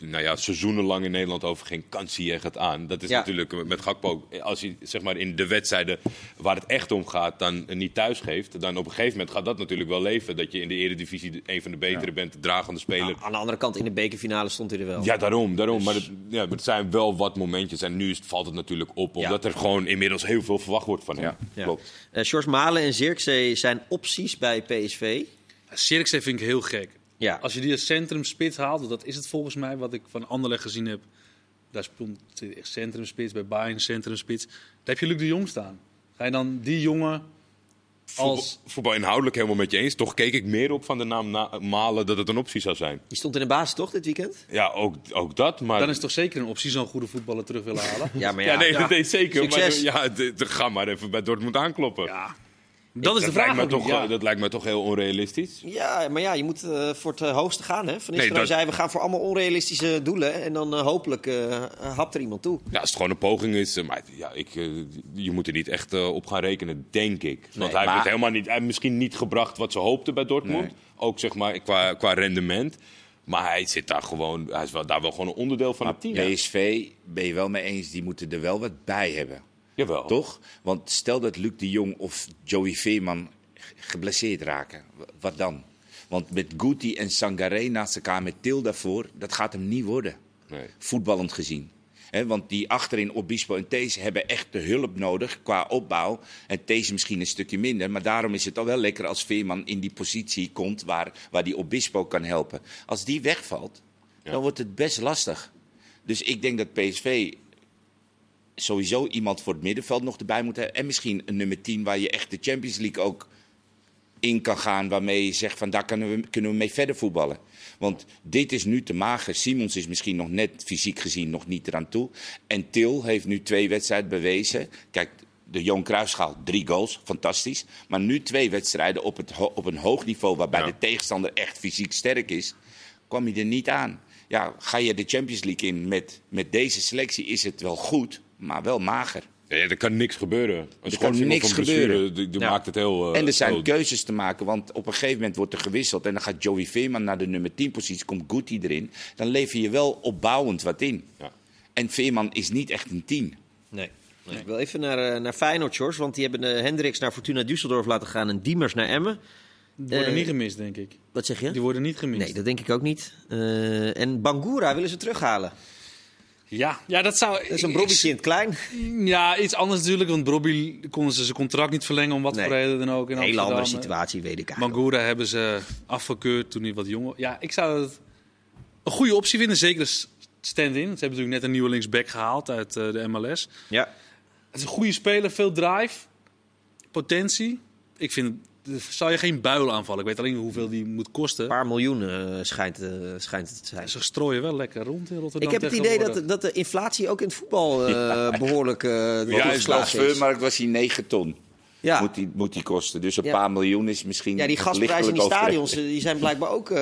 nou ja, seizoenenlang in Nederland over ging. Kan Ziyech het aan? Dat is Ja. natuurlijk met Gakpo. Als hij zeg maar, in de wedstrijden waar het echt om gaat, dan niet thuis geeft. Dan op een gegeven moment gaat dat natuurlijk wel leven. Dat je in de eredivisie een van de betere bent, de dragende speler. Nou, aan de andere kant, in de bekerfinale stond hij er wel. Ja, daarom. daarom. Maar, het, ja, maar het zijn wel wat momentjes. En nu is, valt het natuurlijk op. Omdat er gewoon inmiddels heel veel verwacht wordt van hem. Ja. Ja. Klopt. Eh, George Malen en Zirkzee zijn opties bij PSV. Zirkzee vind ik heel gek. Ja. Als je die als centrumspits haalt, dat is het volgens mij wat ik van Anderlecht gezien heb. Daar speelt echt centrumspits, bij Bayern centrumspits. Daar heb je Luc de Jong staan. Ga je dan die jongen als... Voetbal, voetbal inhoudelijk helemaal met je eens. Toch keek ik meer op van de naam Na- Malen dat het een optie zou zijn. Die stond in de basis toch dit weekend? Ja, ook, ook dat. Maar Dan is het toch zeker een optie zo'n goede voetballer terug willen halen? Ja, maar Ja, ja. nee, Ja. dat deed zeker. Succes. Maar ja, de, de- ga maar even bij Dortmund aankloppen. Ja. Dat is de vraag. Lijkt me toch, ja. Dat lijkt me toch heel onrealistisch. Ja, maar ja, je moet eh, voor het eh, hoogste gaan. Hè? Van Nistelrooy Nee, dat- zei, we gaan voor allemaal onrealistische doelen. En dan eh, hopelijk eh, hapt er iemand toe. Ja, als het gewoon een poging is. Maar ja, ik, je moet er niet echt op gaan rekenen, denk ik. Want Nee, hij heeft het helemaal niet, hij heeft misschien niet gebracht wat ze hoopten bij Dortmund. Nee. Ook zeg maar qua, qua rendement. Maar hij zit daar gewoon, hij is wel, daar wel gewoon een onderdeel van het team. PSV, ben je wel mee eens, die moeten er wel wat bij hebben. Jawel. Toch? Want stel dat Luc de Jong of Joey Veerman geblesseerd raken. Wat dan? Want met Guti en Sangaré naast elkaar met Til daarvoor, dat gaat hem niet worden. Nee. Voetballend gezien. Hè, want die achterin Obispo en Thees hebben echt de hulp nodig qua opbouw. En Thees misschien een stukje minder. Maar daarom is het al wel lekker als Veerman in die positie komt waar, waar die Obispo kan helpen. Als die wegvalt, Ja. dan wordt het best lastig. Dus ik denk dat PSV sowieso iemand voor het middenveld nog erbij moet hebben. En misschien een nummer 10 waar je echt de Champions League ook in kan gaan. Waarmee je zegt van daar kunnen we, kunnen we mee verder voetballen. Want dit is nu te mager. Simons is misschien nog net fysiek gezien nog niet eraan toe. En Til heeft nu twee wedstrijden bewezen. Kijk, de Johan Cruijffschaal, drie goals, fantastisch. Maar nu twee wedstrijden op, het, op een hoog niveau waarbij Ja. de tegenstander echt fysiek sterk is. Kwam hij er niet aan. Ja, ga je de Champions League in met, met deze selectie is het wel goed, maar wel mager. Ja, er kan niks gebeuren. Een kan schorsing niks gebeuren. Die, die Ja. maakt het heel... eh, En er zijn heel- keuzes te maken, want op een gegeven moment wordt er gewisseld. En dan gaat Joey Veerman naar de nummer 10 positie, komt Guti erin. Dan lever je wel opbouwend wat in. Ja. En Veerman is niet echt een 10. Nee. Nee, Ik wil even naar, eh, naar Feyenoord, George. Want die hebben eh, Hendricks naar Fortuna Düsseldorf laten gaan en Diemers naar Emmen. Die worden niet gemist, denk ik. Wat zeg je? Die worden niet gemist. Nee, dat denk ik ook niet. Eh, en Bangura willen ze terughalen. Ja, ja, dat zou... Dat is een Brobbytje in het klein. Ja, iets anders natuurlijk, want Brobby konden ze zijn contract niet verlengen om wat Nee. voor reden dan ook. In Een hele andere Amsterdam. situatie, weet ik eigenlijk. Mangura hebben ze afgekeurd toen hij wat jonger Ja, ik zou het een goede optie vinden, zeker de stand-in. Ze hebben natuurlijk net een nieuwe linksback gehaald uit eh, de MLS. Ja. Het is een goede speler, veel drive, potentie. Ik vind, zou je geen buil aanvallen. Ik weet alleen hoeveel die moet kosten. Een paar miljoen eh, schijnt, eh, schijnt het te zijn. Ze strooien wel lekker rond in Rotterdam Ik heb het idee dat, dat de inflatie ook in het voetbal eh, behoorlijk uh, Ja, de is. transfermarkt was hij 9 ton. Ja. Moet, die, moet die kosten. Dus een Ja. paar miljoen is misschien. ja, die gasprijzen in die stadions eh, die zijn blijkbaar ook... eh,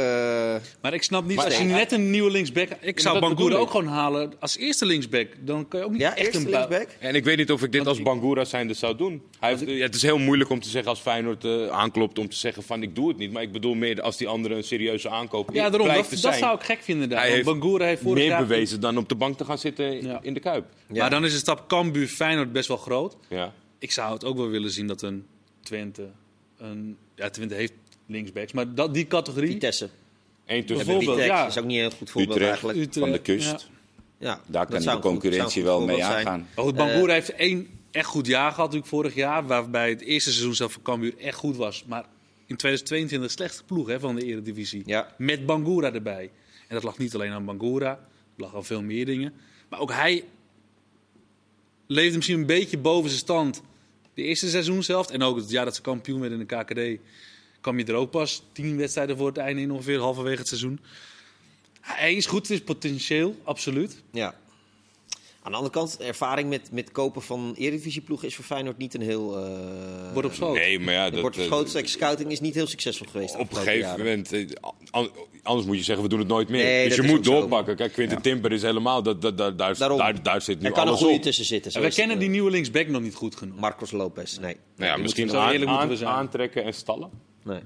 Maar ik snap niet, Maar als je net een nieuwe linksback... Ik zou Bangura ook gewoon halen als eerste linksback. Dan kan je ook niet ja, echt eerste een linksback. En ik weet niet of ik dit als Bangura zijnde zou doen. Hij heeft, ja, het is heel moeilijk om te zeggen als Feyenoord eh, aanklopt om te zeggen van ik doe het niet. Maar ik bedoel meer als die andere een serieuze aankoop Ja, daarom. Dat, te dat zijn. zou ik gek vinden. Daar. Hij heeft Bangura heeft vorig meer jaar... bewezen dan op de bank te gaan zitten Ja. in de Kuip. Ja. Maar dan is de stap Cambuur Feyenoord best wel groot. Ja. Ik zou het ook wel willen zien dat een Twente... Een, ja, Twente heeft linksbacks. Maar dat, die categorie... Vitesse. Eén tussen ja. is ook niet een goed voorbeeld Utrecht. eigenlijk. Utrecht, van de kust. ja. Ja, Daar dat kan de goed- concurrentie wel mee zijn. aangaan. Maar goed, Bangura heeft één echt goed jaar gehad natuurlijk vorig jaar. Waarbij het eerste seizoen zelf voor Cambuur echt goed was. Maar in 2022 de slechtste ploeg hè, van de Eredivisie. Ja. Met Bangura erbij. En dat lag niet alleen aan Bangura. Het lag aan veel meer dingen. Maar ook hij leefde misschien een beetje boven zijn stand. De eerste seizoen zelf. En ook het jaar dat ze kampioen werden in de KKD. kwam je er ook pas tien wedstrijden voor het einde in ongeveer halverwege het seizoen. Hij is goed, het is potentieel, absoluut. Ja. Aan de andere kant, ervaring met, met kopen van Eredivisieploegen is voor Feyenoord niet een heel... eh Wordt op schoot. Nee, maar ja, dat, wordt eh, schoot, scouting is niet heel succesvol geweest. op een gegeven jaren. moment, eh, an- anders moet je zeggen, we doen het nooit meer. Nee, dus je moet doorpakken. Kijk, Quinten Timber is helemaal, dat, dat, dat, daar, Daarom. daar, daar zit nu Er kan een alles goede op. tussen zitten. En we kennen die nieuwe linksback nog niet goed genoeg. Marcos Lopez, nee. Nou ja, misschien aan- eerlijk moeten we aan- zijn. aantrekken en stallen. nee.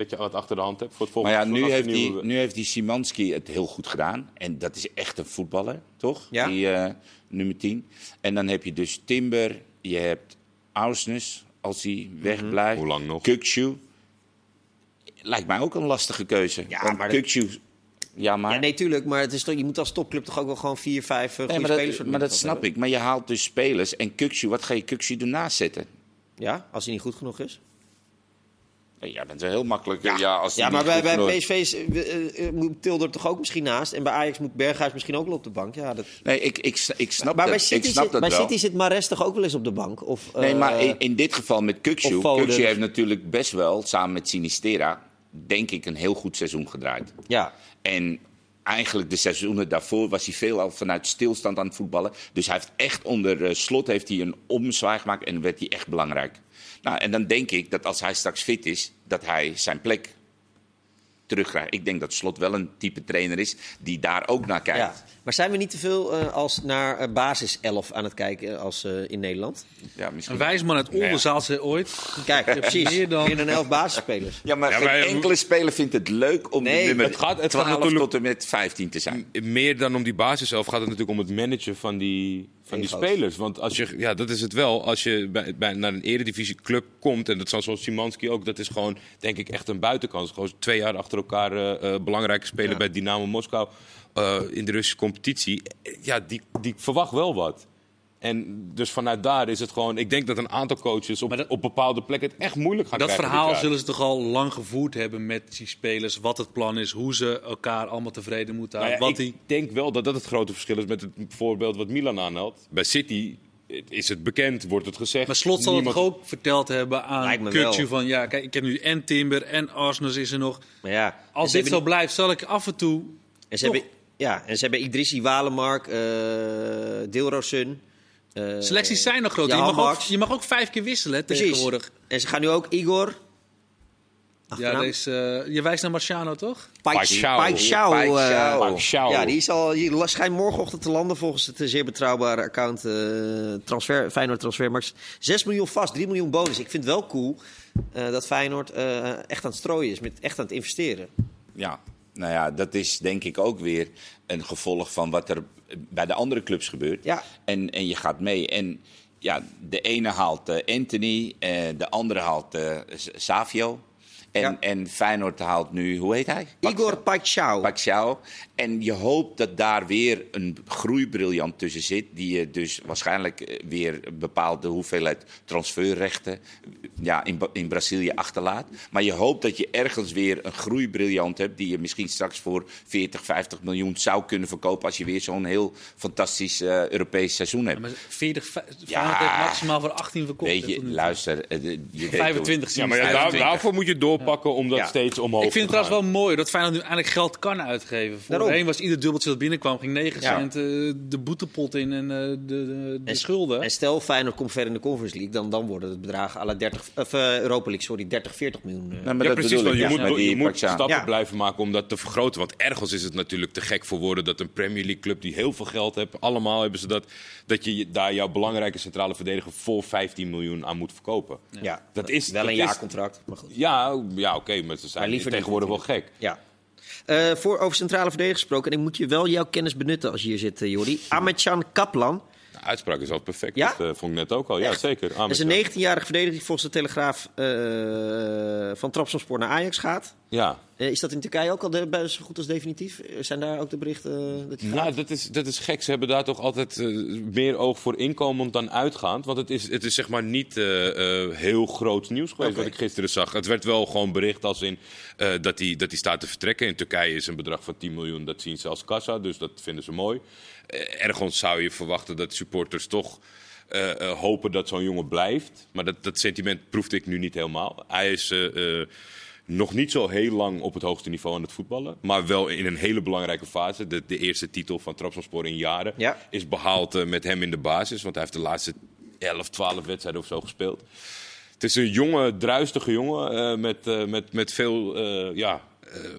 Dat je wat achter de hand hebt voor het Maar volgende ja, nu heeft, je die, nieuwe- nu heeft die Simanski het heel goed gedaan. En dat is echt een voetballer, toch? Ja. Die eh, nummer 10. En dan heb je dus Timber, je hebt Ausnes, als hij wegblijft. Hoe lang nog? Kukshu. Lijkt mij ook een lastige keuze. Ja, Want maar Kukshu... Ja, maar... Ja, nee, tuurlijk. Maar het is toch, je moet als topclub toch ook wel gewoon vier, vijf uh, Nee, goede maar spelers... dat, maar dat snap ik. Maar je haalt dus spelers. En Kukshu, wat ga je Kukshu ernaast zetten? Ja, als hij niet goed genoeg is. Ja, dat is heel makkelijk. Ja, als die Ja, maar bij, bij PSV eh, eh, moet Tilder toch ook misschien naast. En bij Ajax moet Berghuis misschien ook wel op de bank. Ja, dat... Nee, ik, ik, ik snap maar dat, ik City, snap zit, dat bij. City zit Mares toch ook wel eens op de bank? Of, Nee, eh, maar in, in dit geval met Kukshu. Kukshu heeft natuurlijk best wel, samen met Sinistera, denk ik, een heel goed seizoen gedraaid. Ja, En eigenlijk de seizoenen daarvoor was hij veel al vanuit stilstand aan het voetballen. Dus hij heeft echt onder eh, slot heeft hij een ommezwaai gemaakt en werd hij echt belangrijk. Nou, en dan denk ik dat als hij straks fit is, dat hij zijn plek terugkrijgt. Ik denk dat Slot wel een type trainer is die daar ook naar kijkt. ja. Maar zijn we niet te veel eh, als naar eh, basis 11 aan het kijken als eh, in Nederland? Ja, misschien. Een wijsman uit Oldenzaal zei ooit... Kijk, precies. Meer dan- Meer dan 11 basisspelers. Ja, maar Ja, geen enkele speler vindt het leuk om Nee, de nummer het gaat- het gaat 12 natuurlijk- tot en met 15 te zijn. meer dan om die basis gaat het natuurlijk om het managen van die, van die spelers. Want als je, ja, dat is het wel. Als je bij, bij, naar een eredivisieclub komt, en dat zal zoals Simanski ook, dat is gewoon, denk ik, echt een buitenkans. Gewoon twee jaar achter elkaar eh, belangrijke speler Ja. bij Dynamo Moskou eh, in de Russische competitie. Ja, die, die verwacht wel wat. En dus vanuit daar is het gewoon. Ik denk dat een aantal coaches op, dat- op bepaalde plekken het echt moeilijk gaan Dat krijgen. dit verhaal zullen ze toch al lang gevoerd hebben met die spelers. Wat het plan is, hoe ze elkaar allemaal tevreden moeten Nou houden. ja, wat ik die... denk wel dat dat het grote verschil is met het voorbeeld wat Milan aanhaalt. Bij City is het bekend, wordt het gezegd. Maar Slot zal het Niemand- toch ook verteld hebben aan wel. van... Ja, kijk, ik heb nu en Timber en Arsenal is er nog. Maar ja, Als dit hebben zo blijft, zal ik af en toe... En ze Toch? hebben, ja, en ze hebben Idrissi, Walemark, eh Deelrosun. Eh, Selecties zijn nog groot. Je mag, ook, je mag ook vijf keer wisselen Precies. tegenwoordig. En ze gaan nu ook Igor. Ja, deze, eh, je wijst naar Marciano, toch? Paixão. Eh. Ja, die zal, die schijnt morgenochtend te landen volgens het zeer betrouwbare account eh, transfer, Feyenoord Transfermarkt. 6 miljoen vast, 3 miljoen bonus. Ik vind het wel cool eh, dat Feyenoord eh, echt aan het strooien is, met, echt aan het investeren. Ja, nou ja, dat is denk ik ook weer een gevolg van wat er bij de andere clubs gebeurt. Ja. En, en je gaat mee. En ja, de ene haalt eh, Anthony, eh, de andere haalt eh, Savio. En, Ja. en Feyenoord haalt nu, hoe heet hij? Igor. Paixão. En je hoopt dat daar weer een groeibriljant tussen zit. Die je dus waarschijnlijk eh, weer een bepaalde hoeveelheid transferrechten ja, in, in Brazilië achterlaat. Maar je hoopt dat je ergens weer een groeibriljant hebt. Die je misschien straks voor 40, 50 miljoen zou kunnen verkopen. Als je weer zo'n heel fantastisch eh, Europees seizoen hebt. Maar 40, Fe- Ja. Feyenoord heeft maximaal voor 18 verkocht. Weet je, luister. eh, je weet 25 Ja, maar ja, daar, 25. daarvoor moet je doorpakken om dat Ja. steeds omhoog Ik vind het trouwens wel mooi dat Feyenoord nu eindelijk geld kan uitgeven. Voorheen was ieder dubbeltje dat binnenkwam, ging 9 Ja. cent eh, de boetepot in en eh, de, de, de En- schulden. En stel Feyenoord komt ver in de Conference League, dan, dan worden het bedragen à la 30, of, eh, Europa League, sorry, 30, 40 miljoen. eh. Maar Ja, dat precies. je ja, moet, je moet stappen Ja. blijven maken om dat te vergroten. Want ergens is het natuurlijk te gek voor woorden dat een Premier League club die heel veel geld heeft, allemaal hebben ze dat, dat je daar jouw belangrijke centrale verdediger voor 15 miljoen aan moet verkopen. ja, Dat is wel dat een jaarcontract, maar goed. Ja, ja oké, maar ze zijn tegenwoordig wel gek. Ja. Eh, voor over centrale verdedigers gesproken, en ik moet je wel jouw kennis benutten als je hier zit, uh, Jordi. Ahmedjan Kaplan, De uitspraak is al perfect. Ja? Dat eh, vond ik net ook al. Ja, Echt? zeker. dat is een 19-jarige verdediger die volgens de Telegraaf eh, van Trabzonspor naar Ajax gaat. Ja. Eh, is dat in Turkije ook al de, zo goed als definitief? Zijn daar ook de berichten dat gaat? Nou, dat is, dat is gek. Ze hebben daar toch altijd meer oog voor inkomend dan uitgaand. Want het is, het is zeg maar niet heel groot nieuws geweest wat ik gisteren zag. Het werd wel gewoon bericht als in dat hij dat hij staat te vertrekken. In Turkije is een bedrag van 10 miljoen, dat zien ze als kassa. Dus dat vinden ze mooi. Eh, ergens zou je verwachten dat supporters toch eh, eh, hopen dat zo'n jongen blijft. Maar dat, dat sentiment proefde ik nu niet helemaal. Hij is... nog niet zo heel lang op het hoogste niveau aan het voetballen. Maar wel in een hele belangrijke fase. De, de eerste titel van Trabzonspor in jaren Ja. is behaald eh, met hem in de basis. Want hij heeft de laatste 11, 12 wedstrijden of zo gespeeld. Het is een jonge, druistige jongen met, met, met veel ja,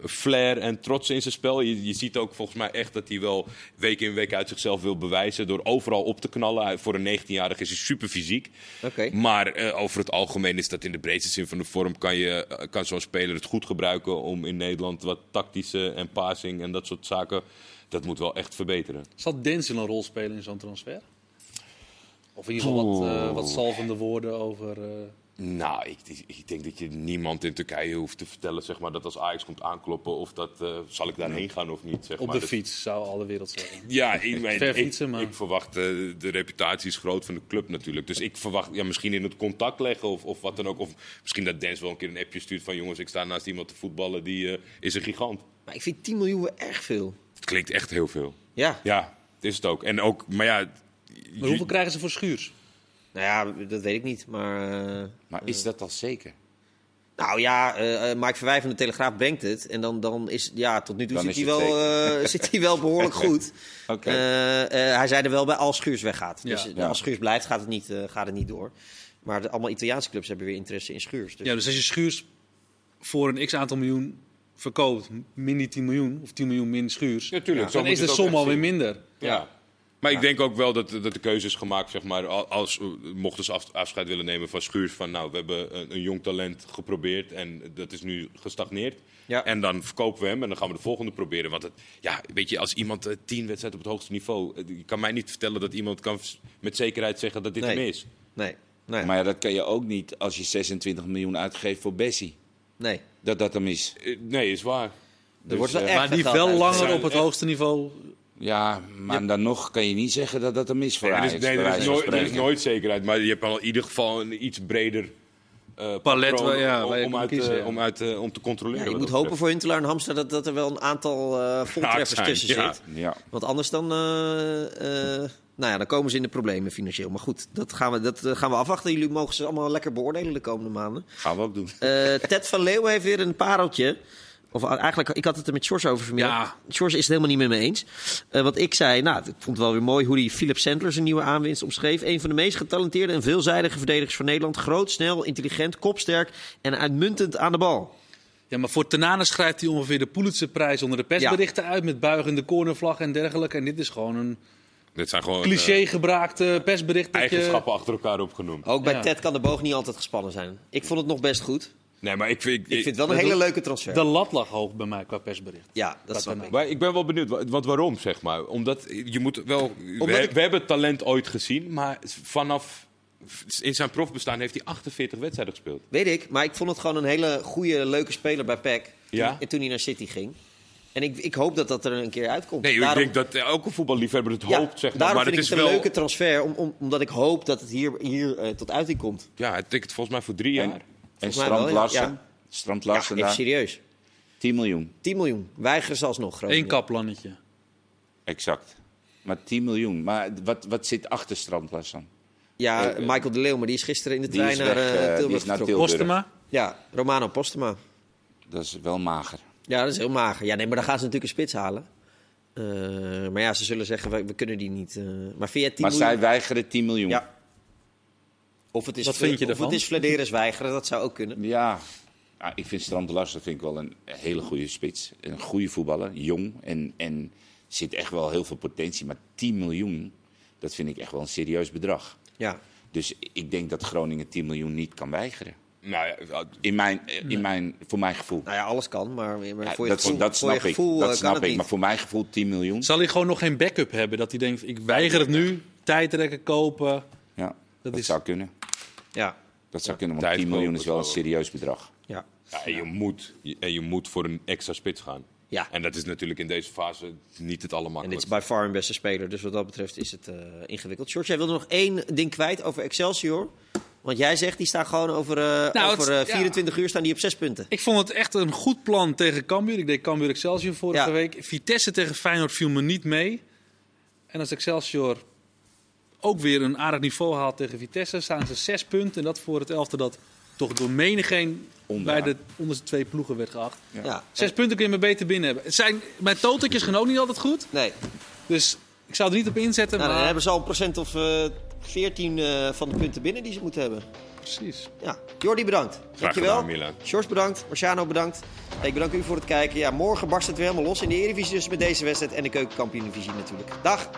flair en trots in zijn spel. Je, je ziet ook volgens mij echt dat hij wel week in week uit zichzelf wil bewijzen door overal op te knallen. Voor een 19-jarige is hij super fysiek. Oké. Maar eh, over het algemeen is dat in de breedste zin van de vorm. Kan, je, eh, kan zo'n speler het goed gebruiken om in Nederland wat tactische en passing en dat soort zaken. Dat moet wel echt verbeteren. Zal Denzel een rol spelen in zo'n transfer? Of in ieder geval wat, eh, wat zalvende woorden over... eh, Nou, ik, ik denk dat je niemand in Turkije hoeft te vertellen zeg maar, dat als Ajax komt aankloppen of dat eh, zal ik daarheen gaan of niet. Zeg op maar. de fiets, zou alle wereld zeggen. Ja, ik, ik, fietsen, maar- ik verwacht, eh, de reputatie is groot van de club natuurlijk. Dus ik verwacht ja, misschien in het contact leggen of, of wat dan ook. Of misschien dat Dens wel een keer een appje stuurt van jongens, ik sta naast iemand te voetballen, die eh, is een gigant. Maar ik vind 10 miljoen wel erg veel. Het klinkt echt heel veel. Ja. Ja, is het ook. En ook, maar ja... Maar hoeveel krijgen ze voor Schuurs? Nou ja, dat weet ik niet. Maar. eh, Maar is dat al zeker? Nou ja, eh eh, Mike Verwij van de Telegraaf brengt het. En dan, dan is, ja, tot nu toe Dan zit hij, wel, eh, zit hij wel behoorlijk goed. Oké. Eh, eh, hij zei er wel bij als Schuurs weggaat. Dus Ja. eh, Ja. als Schuurs blijft, gaat het niet, eh, gaat het niet door. Maar de, allemaal Italiaanse clubs hebben weer interesse in Schuurs. Dus Ja, dus als je Schuurs voor een x aantal miljoen verkoopt, min die 10 miljoen, of 10 miljoen min Schuurs, Ja, tuurlijk, zo dan is de som alweer minder. Ja. Maar ik denk ook wel dat, dat de keuze is gemaakt, zeg maar, als mochten ze af- afscheid willen nemen van Schuurs, van nou, we hebben een, een jong talent geprobeerd en dat is nu gestagneerd. Ja. En dan verkopen we hem en dan gaan we de volgende proberen. Want het, ja, weet je, als iemand eh, tien wedstrijden op het hoogste niveau, eh, je kan mij niet vertellen dat iemand kan met zekerheid zeggen dat dit Nee. hem is. nee, nee, Maar ja, dat kan je ook niet als je 26 miljoen uitgeeft voor Bessie. nee. Dat dat hem is. Eh, Nee, is waar. Er wordt wel eh, echt Maar die wel langer op het echt- hoogste niveau. Ja, maar dan nog kan je niet zeggen dat dat hem is voor Nee, er Ajax. is, nee, er is, nooit, er is spreken. nooit zekerheid, maar je hebt al in ieder geval een iets breder eh, Palet, patroon waar- ja, om, uit, kiezen, eh, ja. om, uit, eh, om te controleren. Ja, je moet dat hopen betreft. voor Huntelaar en Hamster dat, dat er wel een aantal eh voltreffers tussen ja. zit. Ja. Want anders dan, eh, eh, nou ja, dan komen ze in de problemen financieel. Maar goed, dat gaan we, dat gaan we afwachten. Jullie mogen ze allemaal lekker beoordelen de komende maanden. Gaan we ook doen. Eh, Ted van Leeuwen heeft weer een pareltje. Of eigenlijk, ik had het er met George over vanmiddag. Ja. George is het helemaal niet met me eens. Eh, want ik zei, nou, ik vond het wel weer mooi hoe hij Philip Sandler zijn nieuwe aanwinst omschreef. Een van de meest getalenteerde en veelzijdige verdedigers van Nederland. Groot, snel, intelligent, kopsterk en uitmuntend aan de bal. Ja, maar voor Tenane schrijft hij ongeveer de Pulitzerprijs onder de persberichten uit met buigende cornervlag en dergelijke. En dit is gewoon een Dit zijn gewoon eh, cliché-gebraakte persbericht. dat je- eigenschappen achter elkaar opgenoemd. Ook bij Ja. Ted kan de boog niet altijd gespannen zijn. Ik vond het nog best goed. Nee, maar ik vind, Ik vind het wel een hele leuke transfer. De lat lag hoog bij mij qua persbericht. ja, dat kan ik. Maar ik ben wel benieuwd, wa- want waarom zeg maar? Omdat je moet wel. Omdat we, ik- we hebben talent ooit gezien, maar vanaf in zijn profbestaan heeft hij 48 wedstrijden gespeeld. Weet ik, maar ik vond het gewoon een hele goede, leuke speler bij PEC. Ja? En toen hij naar City ging. En ik, ik hoop dat dat er een keer uitkomt. Nee, Daarom- ik denk dat elke voetballiefhebber het ja, hoopt, zeg maar. daarom Maar het vind is ik het wel. een leuke transfer, om, om, omdat ik hoop dat het hier, hier eh, tot uiting komt. Ja, het tikt volgens mij voor drie En, jaar. En Volgens mij Strand wel, ja. Larsen. Ja. Strand Ja, Larsen even daar. serieus. 10 miljoen. 10 miljoen. Weigeren ze alsnog. Groningen. Eén kaplannetje. Exact. Maar 10 miljoen. Maar wat, wat zit achter Strand Larsen? Ja, Eh, Michael de Leeuw, maar die is gisteren in de trein naar eh, eh, die Tilburg is naar. Tilburg. Postema? Ja, Romano Postema. Dat is wel mager. Ja, dat is heel mager. Ja, nee, maar dan gaan ze natuurlijk een spits halen. Eh, maar ja, ze zullen zeggen, we, we kunnen die niet. eh, maar via 10 Maar miljoen... zij weigeren 10 miljoen. Ja. Of het is, Wat vind je of het is Flederis weigeren, dat zou ook kunnen. Ja, Ja, ik vind Strand Larsen vind ik wel een hele goede spits. Een goede voetballer, jong en, en zit echt wel heel veel potentie. Maar 10 miljoen, dat vind ik echt wel een serieus bedrag. Ja. Dus ik denk dat Groningen 10 miljoen niet kan weigeren. Nou ja, In mijn, in mijn, voor mijn gevoel. Nou ja, alles kan, maar, maar Ja, voor je dat, gevoel, dat voor je snap ik. gevoel, eh, Dat kan snap het ik. niet. Maar voor mijn gevoel 10 miljoen. Zal hij gewoon nog geen backup hebben? Dat hij denkt, ik weiger het nu, tijdrekken, kopen. Ja, dat, is- zou kunnen. Ja, Dat zou kunnen, want Tijd 10 miljoen is wel een serieus bedrag. ja. ja, en je, moet, en je moet voor een extra spits gaan. Ja. En dat is natuurlijk in deze fase niet het En dit is allermakkelijkste. bij far een beste speler, dus wat dat betreft is het eh, ingewikkeld. George, jij wilde nog één ding kwijt over Excelsior. Want jij zegt, die staan gewoon over, eh, Nou, over het- eh, 24 uur staan die op zes punten. Ik vond het echt een goed plan tegen Cambuur. Ik deed Cambuur Excelsior vorige Ja. week. Vitesse tegen Feyenoord viel me niet mee. En als Excelsior ook weer een aardig niveau haalt tegen Vitesse, staan ze zes punten. En dat voor het elfte dat toch door menigeen bij de onderste twee ploegen werd geacht. Ja. Zes punten kun je maar beter binnen hebben. Het zijn, mijn toteltjes gaan ook niet altijd goed. Nee. Dus ik zou er niet op inzetten. Nou, dan hebben ze al een procent of eh 14 eh, van de punten binnen die ze moeten hebben. Precies. Ja, Jordi bedankt. Dankjewel. gedaan, Milan. Sjors bedankt. Marciano bedankt. Ik bedank u voor het kijken. Ja, morgen barst het weer helemaal los in de Eredivisie dus met deze wedstrijd en de Keukenkampioen-divisie natuurlijk. Dag.